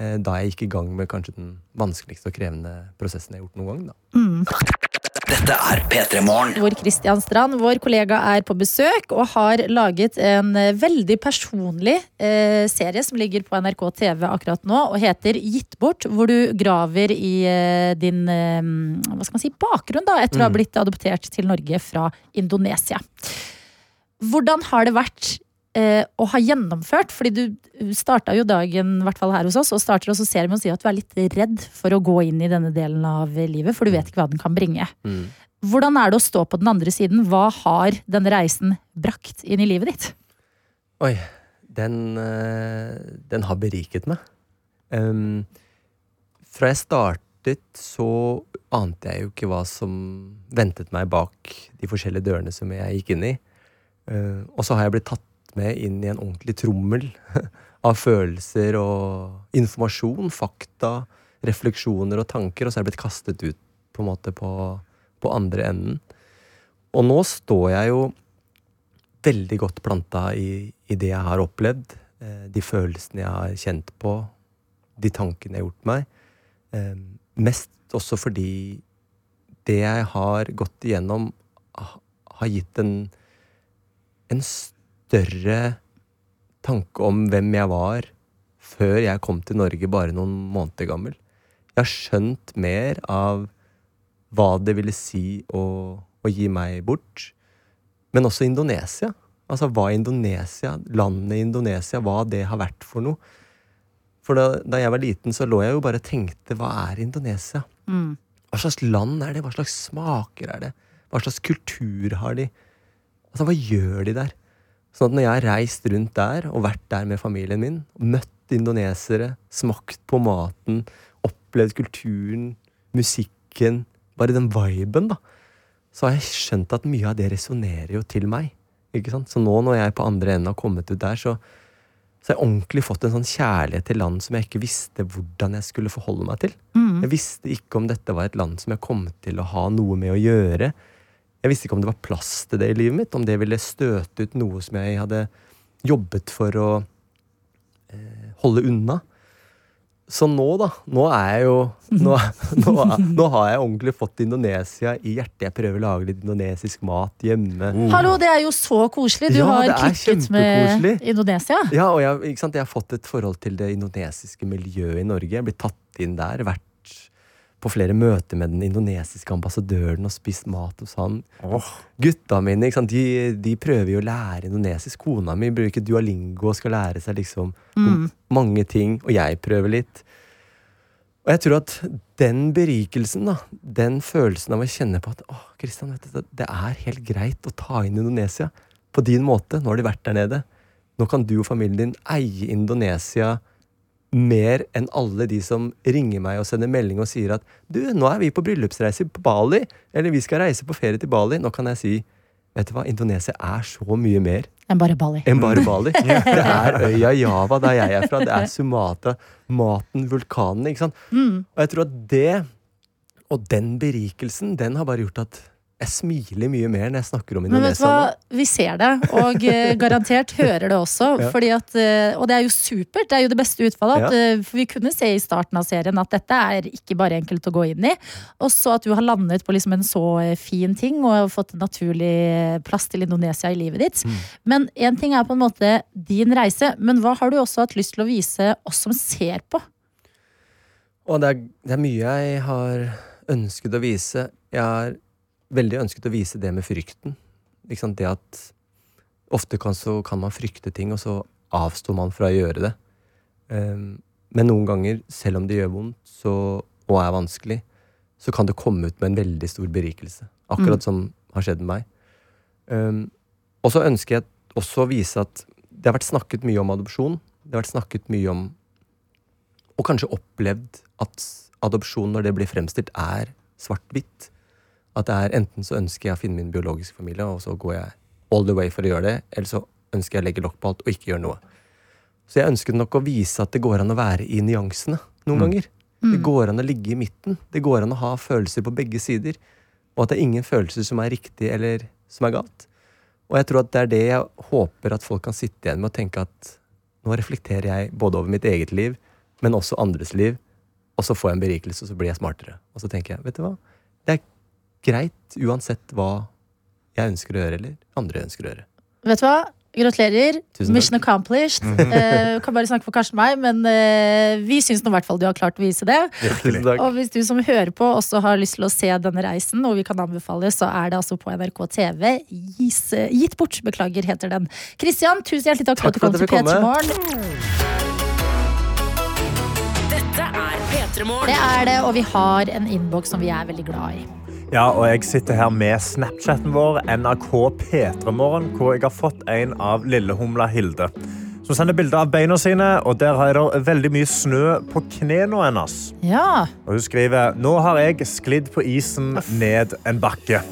eh, da jeg gikk i gang med kanskje den vanskeligste og krevende prosessen jeg har gjort noen gang. da. Dette er P3 Morgen. Hvor Kristian Strand, vår kollega, er på besøk og har laget en eh, veldig personlig eh, serie som ligger på NRK TV akkurat nå og heter Gitt bort, hvor du graver i eh, din eh, hva skal man si, bakgrunn da, etter å ha blitt adoptert til Norge fra Indonesia. Hvordan har det vært eh, å ha gjennomført? Fordi du starta jo dagen, i hvert fall her hos oss, og starter også serien med å si at du er litt redd for å gå inn i denne delen av livet, for du vet ikke hva den kan bringe. Hvordan er det å stå på den andre siden? Hva har denne reisen brakt inn i livet ditt? Oi, den, eh, den har beriket meg. Um, fra jeg startet, så ante jeg jo ikke hva som ventet meg bak de forskjellige dørene som jeg gikk inn i. Uh, og så har jeg blitt tatt med inn i en ordentlig trommel av følelser og informasjon, fakta, refleksjoner og tanker, og så er jeg blitt kastet ut på en måte på, på andre enden. Og nå står jeg jo veldig godt planta i, i det jeg har opplevd, eh, de følelsene jeg har kjent på, de tankene jeg har gjort meg. Eh, mest også fordi det jeg har gått igjennom, har gitt en, en tanke om hvem jeg var før jeg kom til Norge bare noen måneder gammel. Jeg har skjønt mer av hva det ville si å, å gi meg bort. Men også Indonesia. Altså hva Indonesia, landet Indonesia, hva det har vært for noe. For da, da jeg var liten, så lå jeg jo bare og tenkte hva er Indonesia? Hva slags land er det? Hva slags smaker er det? Hva slags kultur har de? Altså, hva gjør de der? Sånn at når jeg har reist rundt der og vært der med familien min, møtt indonesere, smakt på maten, opplevd kulturen, musikken, bare den viben, da, så har jeg skjønt at mye av det resonnerer jo til meg. Ikke sant? Så nå når jeg på andre enden har kommet ut der, så, så har jeg ordentlig fått en sånn kjærlighet til land som jeg ikke visste hvordan jeg skulle forholde meg til. Jeg visste ikke om dette var et land som jeg kom til å ha noe med å gjøre. Jeg visste ikke om det var plass til det i livet mitt, om det ville støte ut noe som jeg hadde jobbet for å eh, holde unna. Så nå, da. Nå er jeg jo Nå, nå, nå har jeg ordentlig fått Indonesia i hjertet. Jeg prøver å lage litt indonesisk mat hjemme. Hallo, det er jo så koselig! Du Ja, har klikket med. Indonesia. Ja, og jeg, ikke sant? jeg har fått et forhold til det indonesiske miljøet i Norge. Jeg blir tatt inn der, vært på flere møter med den indonesiske ambassadøren og spist mat hos han. Gutta mine ikke sant? De, de prøver jo å lære indonesisk. Kona mi bruker dualingo og skal lære seg liksom mange ting, og jeg prøver litt. Og jeg tror at den berikelsen, da, den følelsen av å kjenne på at å, Kristian, vet du, det- det er helt greit å ta inn Indonesia på din måte. Nå har de vært der nede. Nå kan du og familien din eie Indonesia mer enn alle de som ringer meg og sender melding og sier at du, nå er vi på bryllupsreise på Bali, eller vi skal reise på ferie til Bali. Nå kan jeg si vet du hva, Indonesia er så mye mer Enn bare Bali. enn bare Bali. Det er øya Java, der jeg er fra. Det er Sumata, maten, vulkanene. ikke sant? Mm. Og jeg tror at det, og den berikelsen, den har bare gjort at jeg smiler mye mer når jeg snakker om Men vet du Indonesia. hva, vi ser det, og eh, garantert hører det også. Ja. Fordi at, eh, og det er jo supert, det er jo det beste utfallet. At, ja. For vi kunne se i starten av serien at dette er ikke bare enkelt å gå inn i. Og så at du har landet på liksom en så eh, fin ting og fått en naturlig eh, plass til Indonesia i livet ditt. Mm. Men én ting er på en måte din reise, men hva har du også hatt lyst til å vise oss som ser på? Og det er, det er mye jeg har ønsket å vise. Jeg har veldig ønsket å vise det med frykten. Det at ofte kan, så kan man frykte ting, og så avstår man fra å gjøre det. Ehm, men noen ganger, selv om det gjør vondt så, og er vanskelig, så kan det komme ut med en veldig stor berikelse. Akkurat som har skjedd med meg. Ehm, og så ønsker jeg også å vise at det har vært snakket mye om adopsjon. Det har vært snakket mye om og kanskje opplevd at adopsjon, når det blir fremstilt, er svart-hvitt. At det er enten så ønsker jeg å finne min biologiske familie, og så går jeg all the way for å gjøre det, eller så ønsker jeg å legge lokk på alt og ikke gjøre noe. Så jeg ønsket nok å vise at det går an å være i nyansene noen ganger. Det går an å ligge i midten. Det går an å ha følelser på begge sider. Og at det er ingen følelser som er riktig eller som er galt. Og jeg tror at det er det jeg håper at folk kan sitte igjen med og tenke at nå reflekterer jeg både over mitt eget liv, men også andres liv. Og så får jeg en berikelse, og så blir jeg smartere. Og så tenker jeg, vet du hva? Det er greit uansett hva jeg ønsker å gjøre, eller andre ønsker å gjøre. Vet du hva? Gratulerer. Mission accomplished. uh, kan bare snakke for Karsten og meg, men uh, vi syns nå i hvert fall du har klart å vise det. Og hvis du som hører på også har lyst til å se denne reisen, og vi kan anbefale, så er det altså på NRK TV. Gis, uh, gitt bort, beklager, heter den. Kristian, tusen hjertelig takk, Takk for at du kom til jeg P3 Morgen. Dette er P3 Det er det, og vi har en innboks som vi er veldig glad i. Ja, og jeg sitter her med Snapchatten vår, NRK P3morgen, hvor jeg har fått en av lillehumla Hilde. Som sender bilder av beina sine, og der er det veldig mye snø på knærne hennes. Ja. Og hun skriver Nå har jeg sklidd på isen ned en bakke.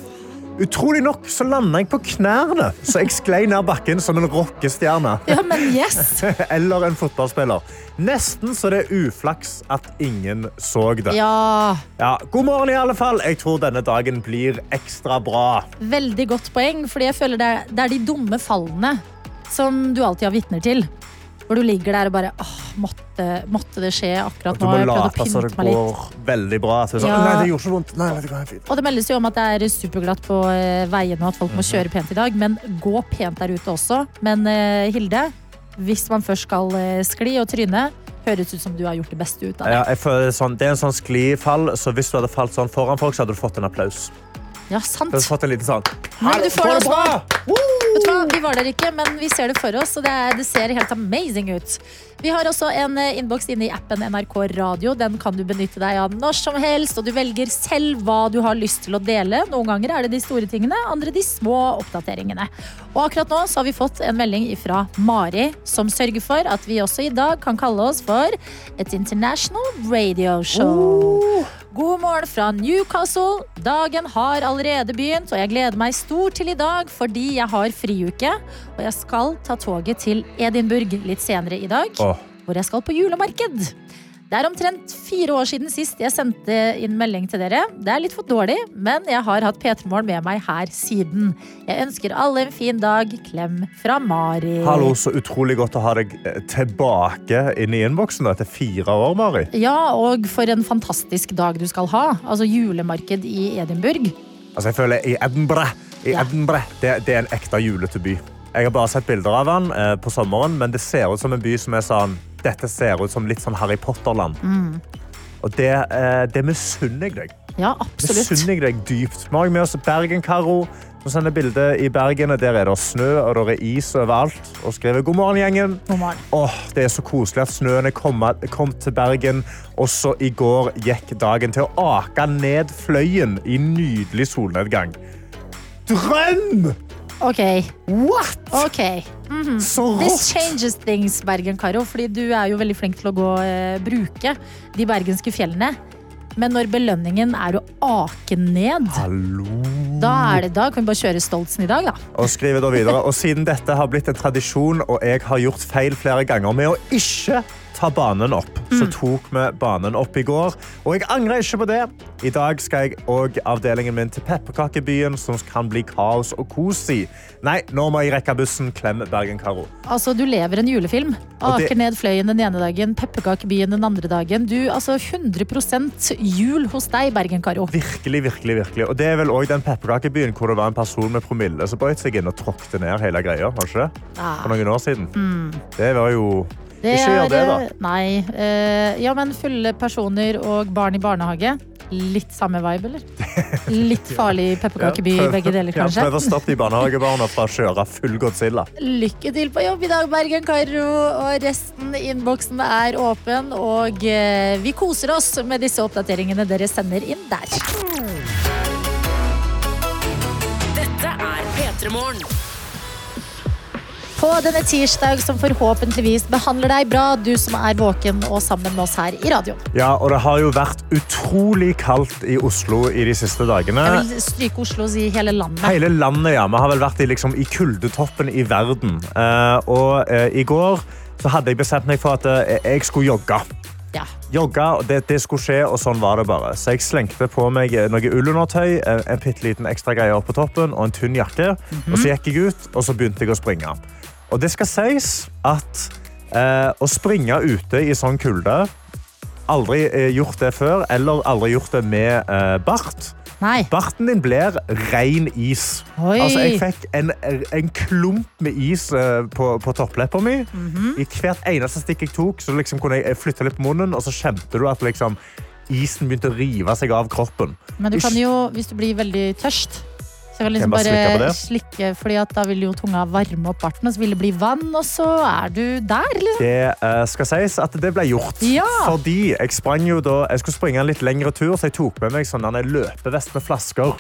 Utrolig nok så landa jeg på knærne, så jeg sklei ned bakken som en rockestjerne. ja, men yes! Eller en fotballspiller. Nesten så det er uflaks at ingen så det. Ja, Ja, god morgen, i alle fall. Jeg tror denne dagen blir ekstra bra. veldig godt poeng, fordi jeg føler det er, det er de dumme fallene som du alltid har vitner til. Hvor du ligger der og bare åh, måtte, måtte det skje akkurat nå. Du må late som det går veldig bra. Så sånn, Ja. Nei, det gjorde så vondt. Nei, det går fint. Og det meldes jo om at det er superglatt på eh, veiene og at folk må Mhm. kjøre pent i dag. Men gå pent der ute også. Men eh, Hilde, hvis man først skal eh, skli og tryne, høres ut som du har gjort det beste ut av det. Ja, føler er sånn, det er en sånn sklifall, så hvis du hadde falt sånn foran folk, så hadde du fått en applaus. Ja, sant. Du hadde fått en liten sånn. Men du får det bra? Vet du hva, Vi var der ikke, men vi ser det for oss, og det, er, det ser helt amazing ut. Vi har også en eh, innboks inne i appen NRK Radio. Den kan du benytte deg av når som helst, og du velger selv hva du har lyst til å dele. Noen ganger er det de store tingene, andre de små oppdateringene. Og akkurat nå så har vi fått en melding fra Mari, som sørger for at vi også i dag kan kalle oss for et international radio show. God morgen fra Newcastle. Dagen har allerede begynt, og jeg gleder meg stort til i dag fordi jeg har friuke. Og jeg skal ta toget til Edinburgh litt senere i dag, Åh. hvor jeg skal på julemarked. Det er omtrent fire år siden sist jeg sendte inn melding til dere. Det er litt for dårlig, men jeg har hatt P3 Morgen med meg her siden. Jeg ønsker alle en fin dag. Klem fra Mari. Hallo, så utrolig godt å ha deg eh, tilbake inn i innboksen etter fire år, Mari. Ja, og for en fantastisk dag du skal ha. Altså julemarked i Edinburgh. Altså, jeg føler i Edinburgh, i Edinburgh det, det er en ekte julete by. Jeg har bare sett bilder av den eh, på sommeren, men det ser ut som en by som er sånn Dette ser ut som litt sånn Harry Potter-land. Mm. Og det, eh, det misunner jeg deg. Ja, absolutt. Misunner jeg deg dypt. Vi har med oss Bergen-Karo, som sender bilde i Bergen. Der er det snø og det er is overalt. Og skriver god morgen, gjengen. God morgen. Åh, det er så koselig at snøen er kommet, kom til Bergen. Også i går gikk dagen til å ake ned fløyen i nydelig solnedgang. Drøm! Ok, What? ok. Så This rått! changes things, Bergen-Karo. Fordi du er jo veldig flink til å gå, eh, bruke de bergenske fjellene. Men når belønningen er å ake ned Hallo. Da, er det, da kan vi bare kjøre Stoltsen i dag, da. Og skrive da videre. Og siden dette har blitt en tradisjon, og jeg har gjort feil flere ganger med å ikke ta banen opp, så tok vi banen opp i går. Og jeg angrer ikke på det. I dag skal jeg og avdelingen min til pepperkakebyen, som kan bli kaos og i. Nei, nå må jeg rekke bussen. Klem Bergen-Karo. Altså, du lever en julefilm. Aker det- ned fløyen den ene dagen, pepperkakebyen den andre dagen. Du, altså 100% jul hos deg, Bergen-Karo. Virkelig, virkelig, virkelig. Og det er vel også den pepperkakebyen hvor det var en person med promille som brøt seg inn og tråkte ned hele greia. Var det ikke det? Ah. For noen år siden. Det var jo Det Ikke gjør det, da. er, Nei. eh, ja, men fulle personer og barn i barnehage. Litt samme vibe, eller? Litt farlig pepperkakeby, Ja, i begge deler, Ja, kanskje. Prøv å stoppe de barnehagebarna fra å kjøre full Godzilla. Lykke til på jobb i dag, Bergen-Karo. Og resten i innboksen er åpen. Og eh, vi koser oss med disse oppdateringene dere sender inn der. Dette er P3 Morgen. På denne tirsdag som forhåpentligvis behandler deg bra, du som er våken og sammen med oss her i radioen. Ja, og det har jo vært utrolig kaldt i Oslo i de siste dagene. Jeg vil stryke Oslo og si hele landet. Hele landet, ja. Vi har vel vært i, liksom, i kuldetoppen i verden. Eh, og eh, i går så hadde jeg bestemt meg for at eh, jeg skulle jogge. Ja. Jogge, og det, det skulle skje, og sånn var det bare. Så jeg slengte på meg noe ullundertøy, en, bitte liten ekstra greie opp på toppen og en tynn jakke. Og så gikk jeg ut, og så begynte jeg å springe. Og det skal sies at eh, å springe ute i sånn kulde Aldri eh, gjort det før, eller aldri gjort det med eh, bart. Nei. Barten din blir ren is. Altså, jeg fikk en, en klump med is eh, på, på toppleppa mi. Mhm. I hvert eneste stikk jeg tok, så liksom kunne jeg flytte litt på munnen, og så kjente du at liksom, isen begynte å rive seg av kroppen. Men du kan jo, hvis du blir veldig tørst så kan liksom jeg bare bare slikke fordi da vil jo tunga varme opp barten, og så vil det bli vann, og så er du der, liksom. Det eh, skal sies at det ble gjort. Ja. Fordi jeg sprang jo da Jeg skulle springe en litt lengre tur, så jeg tok med meg sånn en løpevest med flasker.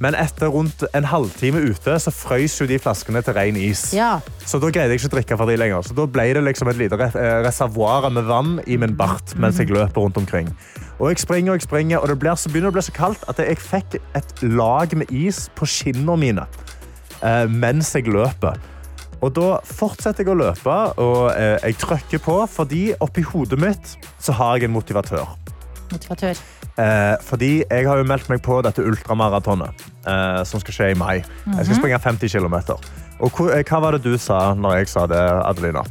Men etter rundt en halvtime ute så frøs jo de flaskene til ren is. Ja. Så da greide jeg ikke å drikke for de lenger. Så da ble det liksom et lite eh, reservoar med vann i min bart mens jeg løper rundt omkring. Og jeg springer og jeg springer, og det blir så, begynner å bli så kaldt at jeg fikk et lag med is på skinnene mine eh, mens jeg løper. Og da fortsetter jeg å løpe, og eh, jeg trykker på, fordi oppi hodet mitt så har jeg en motivatør. Motivatør. Eh, fordi jeg har jo meldt meg på dette ultramaratonet eh, som skal skje i mai. Jeg skal springe 50 km. Og hva, eh, hva var det du sa når jeg sa det, Adelina?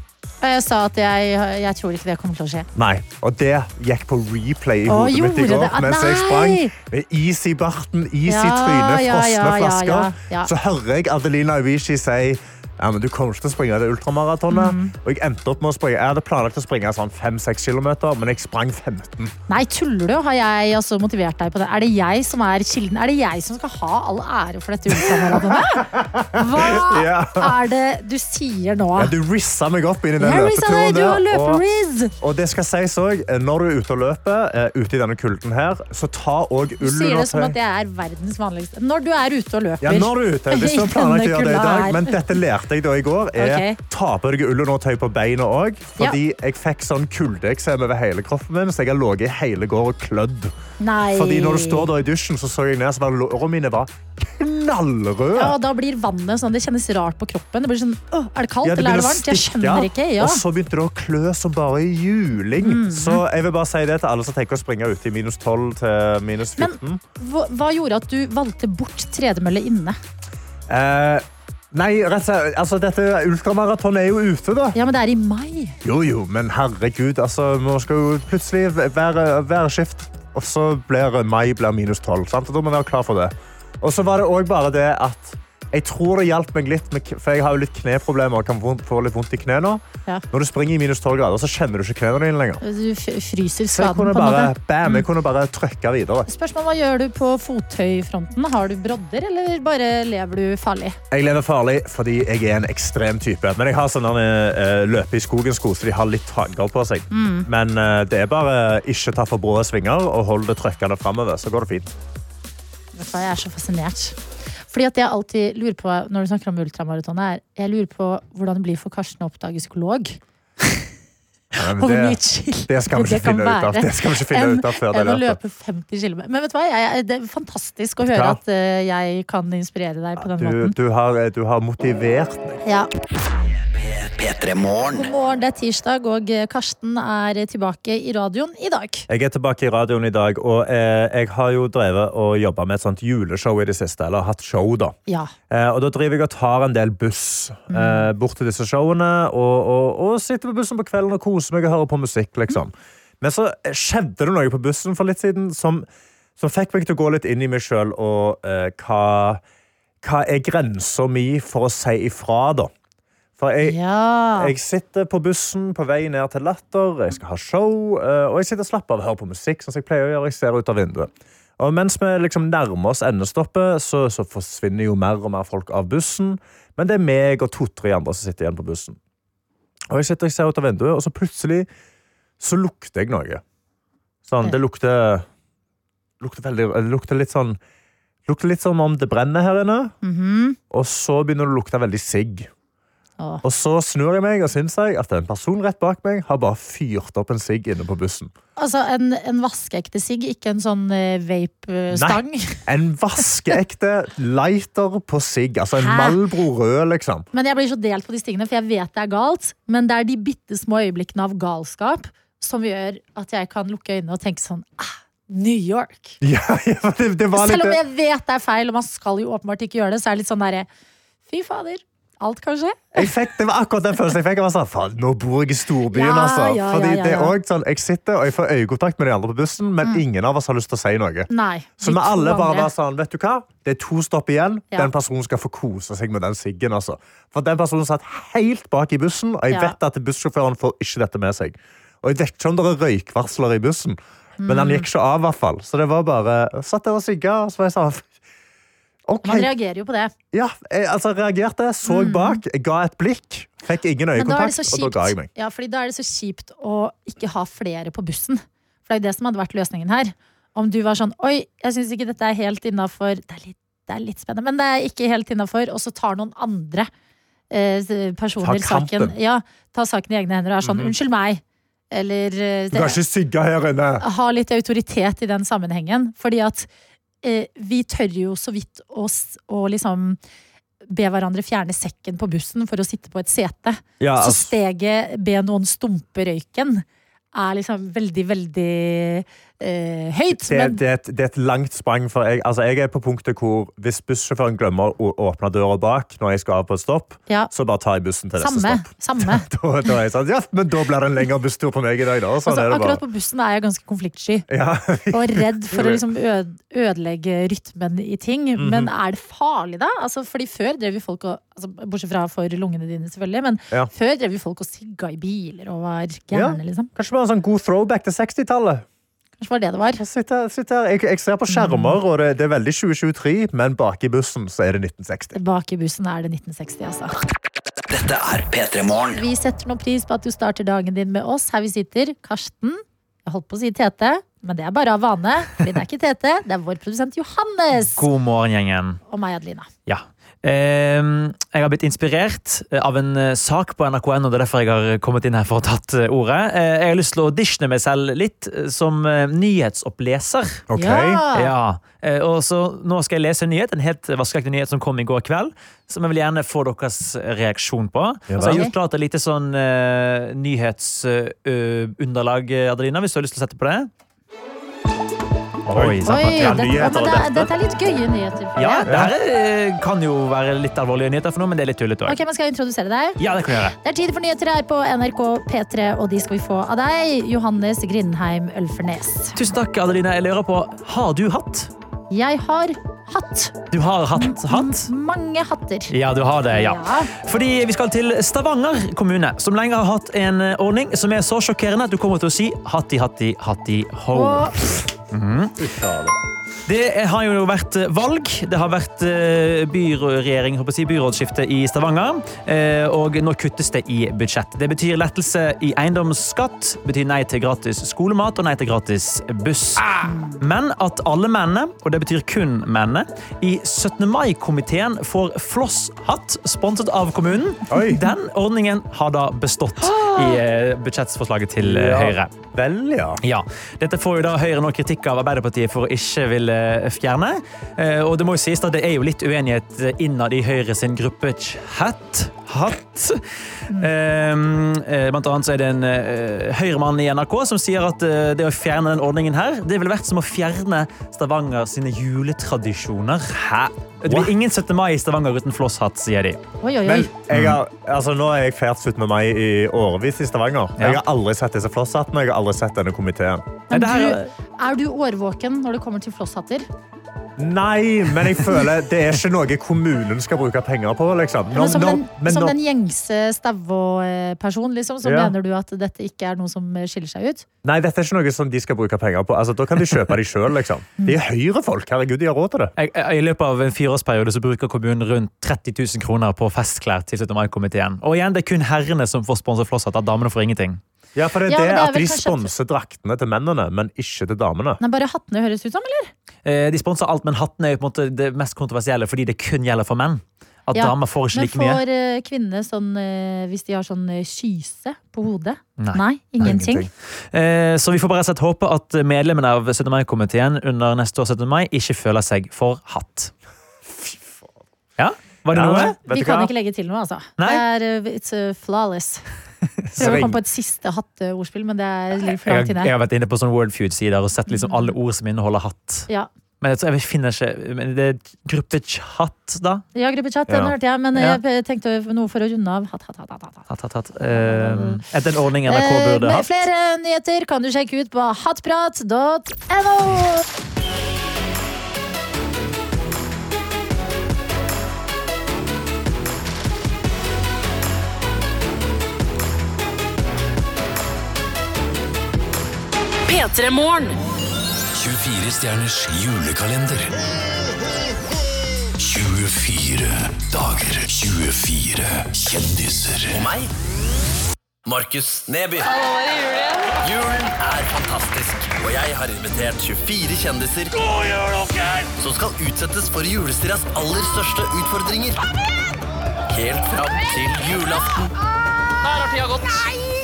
Og Jeg sa at jeg, jeg tror ikke det kommer til å skje. Nei. Og det gikk på replay i Å, hodet mitt i gjorde går. det? Ah, Mens jeg nei! sprang med is i barten, is i Ja, trynet, ja, frosne ja, ja, flasker. ja, ja. Så hører jeg Adelina Ibishi si ja, men du kommer ikke til å springe det ultramaratonet. Mm. Og jeg endte opp med å springe. Jeg hadde planlagt å springe sånn 5-6 km, men jeg sprang 15. Nei, tuller du? Har jeg altså motivert deg på det? Er det jeg som er kilden? Er det jeg som skal ha all ære for dette ultramaratonet? Hva Ja. er det du sier nå? Ja, du rissa meg opp inn i den Jeg deg, løpeturen der. og- Og det skal sies også, eh, når du er ute og løper, eh, ute i denne kulden her, så ta òg Du sier det som at jeg er verdens vanligste. Når du er ute og løper. Ja, når du er ute. Hvis du har planlagt å gjøre det i dag, men dette lærte jeg da i går, er okay. ta på deg ullundertøy på beina òg. Fordi jeg fikk sånn kuldeeksem over hele kroppen min, så jeg har ligget hele går og klødd. Nei. Fordi når du står i dusjen, så så jeg ned, så var lårene mine var knallrøde. Ja, da blir vannet sånn, det kjennes rart på kroppen. Det blir sånn, Åh, er det kaldt Ja, det eller er det varmt? Jeg skjønner ikke. Ja. Og så begynte det å klø som bare juling. Mm. Så jeg vil bare si det til alle som tenker å springe ut i minus 12 til minus 14. Hva, hva gjorde at du valgte bort tredemølle inne? Eh, nei, rett og slett, altså dette ultramaraton er jo ute, da. Ja, men det er i mai. Jo, jo, men herregud, altså, nå skal jo plutselig være skift, og så blir mai blir minus 12, sant? Og da må vi være klar for det. Og så var det også bare det at jeg tror det hjalp meg litt, for jeg har jo litt kneproblemer og kan få, litt vondt i kne nå. Ja. Når du springer i minus 12 grader, så kjenner du ikke knene dine lenger. Du fryser skaden på en bare, måte. bam, jeg kunne bare trykke videre. Spørsmål, Hva gjør du på fottøyfronten? Har du brodder, eller bare lever du farlig? Jeg lever farlig fordi jeg er en ekstrem type. Men jeg har sånne uh, løpe i skogen-sko, så de har litt hagl på seg. Mm. Men eh, det er bare ikke ta for brå svinger og hold det trykkende framover, så går det fint. Jeg er så fascinert. Fordi at jeg alltid lurer på, Når du snakker om ultramaraton, er jeg lurer på hvordan det blir for Karsten å oppdage psykolog. Ja, det- det skal vi ikke finne ut av. Det skal vi ikke finne enn- ut av før det er å løpe 50 km. Men vet du hva, jeg, det er fantastisk å høre at eh, jeg kan inspirere deg på den Du, måten. du, har, du har motivert meg. Ja. P3 God morgen, det er tirsdag, og eh, Karsten er tilbake i radioen i dag. Jeg er tilbake i radioen i dag, og eh, jeg har jo drevet og jobba med et sånt juleshow i det siste. Eller hatt show, da. Ja. Eh, og da driver jeg og tar en del buss eh, bort til disse showene. Og, og, og sitter på bussen på kvelden og koser meg og hører på musikk, liksom. Men så skjedde det noe på bussen for litt siden som, som fikk meg til å gå litt inn i meg sjøl og eh, hva, hva er grensa mi for å si ifra, da? For jeg, ja. jeg sitter på bussen på vei ned til Latter, jeg skal ha show, eh, og jeg sitter og slapper av og hører på musikk, sånn som jeg pleier å gjøre. Jeg ser ut av vinduet. Og mens vi liksom nærmer oss endestoppet, så, så forsvinner jo mer og mer folk av bussen. Men det er meg og to-tre andre som sitter igjen på bussen. Og jeg sitter og ser ut av vinduet, og så plutselig så lukter jeg noe. Sånn, det lukter Lukter veldig Det lukter litt sånn Lukter litt som om det brenner her inne. Mhm. Og så begynner det å lukte veldig sigg. Åh. Og så snur jeg meg og syns jeg at en person rett bak meg har bare fyrt opp en sigg inne på bussen. Altså en, en vaskeekte sigg, ikke en sånn eh, vape-stang. En vaskeekte lighter på sigg. Altså en Hæ? Malbro rød, liksom. Men jeg blir så delt på disse tingene, for jeg vet det er galt. Men det er de bitte små øyeblikkene av galskap som gjør at jeg kan lukke øynene og tenke sånn ah, New York. Ja, ja, det, det var litt Selv om jeg vet det er feil, og man skal jo åpenbart ikke gjøre det, så er det litt sånn derre Fy fader, alt kan skje. fikk, Det var akkurat den følelsen jeg fikk. Jeg var sånn, faen, Nå bor jeg i storbyen, Ja, altså. ja, Fordi ja, det er også sånn, Jeg sitter og jeg får øyekontakt med de andre på bussen, men ingen av oss har lyst til å si noe. Nei. Så vi alle bare andre. var sånn, vet du hva? Det er to stopp igjen. Den personen skal få kose seg med den siggen. Altså. For den personen satt helt bak i bussen, og jeg vet at bussjåføren får ikke dette med seg. Og jeg vet ikke om det er røykvarsler i bussen, men Mm. den gikk ikke av, i hvert fall. Så det var bare Satt der og sigga, og så var jeg sånn OK. Man reagerer jo på det. Ja, jeg altså, reagerte, så bak, ga et blikk, fikk ingen da øyekontakt, og da ga jeg meg. ja, fordi da er det så kjipt å ikke ha flere på bussen. For det er jo det som hadde vært løsningen her. Om du var sånn Oi, jeg syns ikke dette er helt innafor det, det er litt spennende, men det er ikke helt innafor. Og så tar noen andre eh, personer Ta saken Ja, tar saken i egne hender og er sånn Unnskyld meg. Eller det, Du kan ikke sigge her inne! ha litt autoritet i den sammenhengen. Fordi at eh, vi tør jo så vidt å, å liksom be hverandre fjerne sekken på bussen for å sitte på et sete. Ja, Så steget be noen stumpe røyken er liksom veldig, veldig eh, høyt. det, Men det, er et, det er et langt sprang. For jeg, altså, jeg er på punktet hvor hvis bussjåføren glemmer å åpne døra bak når jeg skal av på et stopp, ja, så bare tar jeg bussen til neste samme. stopp. samme. Da, da er jeg sånn, ja, men da blir det en lengre busstur på meg i dag, da. Sånn Altså, akkurat på bussen er jeg ganske konfliktsky. Ja, Og redd for å liksom øde, ødelegge rytmen i ting. Mhm. Men er det farlig, da? Altså, fordi før drev jo folk og altså, Bortsett fra for lungene dine, selvfølgelig. Men Ja. før drev jo folk og sigga i biler og var gærne, liksom. Kanskje bare en sånn god throwback til 60-tallet. Kanskje var det det var. Jeg, sitter, sitter. her. Jeg, jeg ser på skjermer, og det, det er veldig 2023, men bak i bussen så er det 1960. Bak i bussen er det 1960, altså. Dette er P3 Morgen. Vi setter noe pris på at du starter dagen din med oss. Her vi sitter, Karsten. Jeg holdt på å si Tete, men det er bare av vane. Det er ikke Tete, det er vår produsent Johannes. God morgen, gjengen. Og meg, Adelina. Ja. Ehm, jeg har blitt inspirert eh, av en eh, sak på NRK1, og det er derfor jeg har kommet inn her for å tatt eh, ordet. Eh, jeg har lyst til å auditionne meg selv litt som nyhetsoppleser. Ok? Ja. Ja, eh, og så Nå skal jeg lese en nyhet, en helt vaskeekte nyhet som kom i går kveld. Som jeg vil gjerne få deres reaksjon på. Ja, så jeg har gjort klart et lite sånn uh, nyhetsunderlag, Adelina, hvis du har lyst til å sette på det. Oi, sant, Oi, det, dette. dette er litt gøye nyheter. Ja, det eh, kan jo være litt alvorlige nyheter for noe, men det er litt tullete òg. Ok, men Skal jeg introdusere deg? Ja, det kan jeg gjøre. Det er tid for nyheter her på NRK P3, og de skal vi få av deg, Johannes Grindheim Ølfernes. Tusen takk, Adelina. Jeg lurer på, har du hatt? Jeg har hatt Du har hatt hatt? mange hatter. Ja, du har det, ja. Ja. Fordi vi skal til Stavanger kommune, som lenge har hatt en ordning som er så sjokkerende at du kommer til å si hatti, hatti, hatti, ho. Og 嗯，这小子 Det har jo vært eh, valg. Det har vært eh, byregjering, si, byrådsskifte i Stavanger. eh, Og nå kuttes det i budsjett. Det betyr lettelse i eiendomsskatt, betyr nei til gratis skolemat og nei til gratis buss. Men at alle mennene, og det betyr kun mennene, i 17. mai-komiteen får flosshatt sponset av kommunen, Oi. den ordningen har da bestått i budsjettforslaget til Høyre. Vel, ja. Ja, Dette får jo da Høyre nå kritikk av Arbeiderpartiet for å ikke ville fjerne. Eh, Og det må jo sies at det er jo litt uenighet innad i Høyre sin gruppe chat. Hatt. Eh, eh, Blant annet så er det en eh, Høyre-mann i NRK som sier at eh, det å fjerne den ordningen her, det ville vært som å fjerne Stavanger sine juletradisjoner. Hæ? Det blir ingen 17. mai i Stavanger uten flosshatt, sier de. Oi, oi, oi. Men jeg har, altså, nå har jeg feiret 17. mai i årevis i Stavanger. Ja. Jeg har aldri sett disse flosshattene. og Jeg har aldri sett denne komiteen. Men du, er du årvåken når det kommer til flosshatter? Nei, men jeg føler det er ikke noe kommunen skal bruke penger på. Liksom. Men som Nå- den, men som nå- den gjengse Stavå-person, liksom, så Ja. mener du at dette ikke er noe som skiller seg ut? Nei, dette er ikke noe som de skal bruke penger på. Altså, da kan de kjøpe de sjøl. Liksom. De er Høyre-folk. Herregud, de har råd til det. Jeg, I løpet av en fireårsperiode så bruker kommunen rundt 30 000 kroner på festklær til 17. mai-komiteen. Og igjen, det er kun herrene som får sponset flosshatt. at Damene får ingenting. Ja, for det er Ja, det det er at de sponser draktene til mennene, men ikke til damene. Nei, bare hattene høres ut som, eller? Eh, De sponser alt, men hattene er jo på en måte det mest kontroversielle fordi det kun gjelder for menn. At Ja, damer får ikke like mye. får eh, kvinnene sånn eh, hvis de har sånn eh, skyse på hodet? Nei. ingenting. Ingenting. Eh, Så vi får bare sett håpe at medlemmene av 17. mai-komiteen under neste år 17. mai ikke føler seg for hatt. Fy faen. Ja, var det Ja, noe? vet Vi du kan hva? ikke legge til noe, altså. Nei. Det er, it's flawless. Prøver å komme på et siste hatteordspill, men det er litt for Jeg, langt inne. jeg har vært inne på sånn Wordfeud-sider og sett liksom alle ord som inneholder hatt. Ja. Men jeg, jeg finner ikke men Det er gruppechat, da? Ja, gruppechat, den Ja. hørte jeg, men Ja. jeg tenkte noe for å runde av. Hatt, hatt, hatt, hatt, hatt. Hatt, hatt. Eh, er det en ordning NRK Eh, burde med hatt? flere nyheter kan du sjekke ut på hattprat.no. P3 Morgen. 24 stjerners julekalender. 24 dager, 24 kjendiser. Og meg? Markus Neby. Hallo, er det? Julen er fantastisk, og jeg har invitert 24 kjendiser God jul, Oskar! som skal utsettes for julestiras aller største utfordringer. Helt fram til julaften. Der har tida gått. Nei!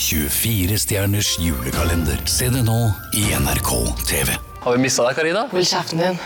24-stjerners julekalender. Se det nå i NRK TV. Har vi mista deg, Karina? Hold kjeften din.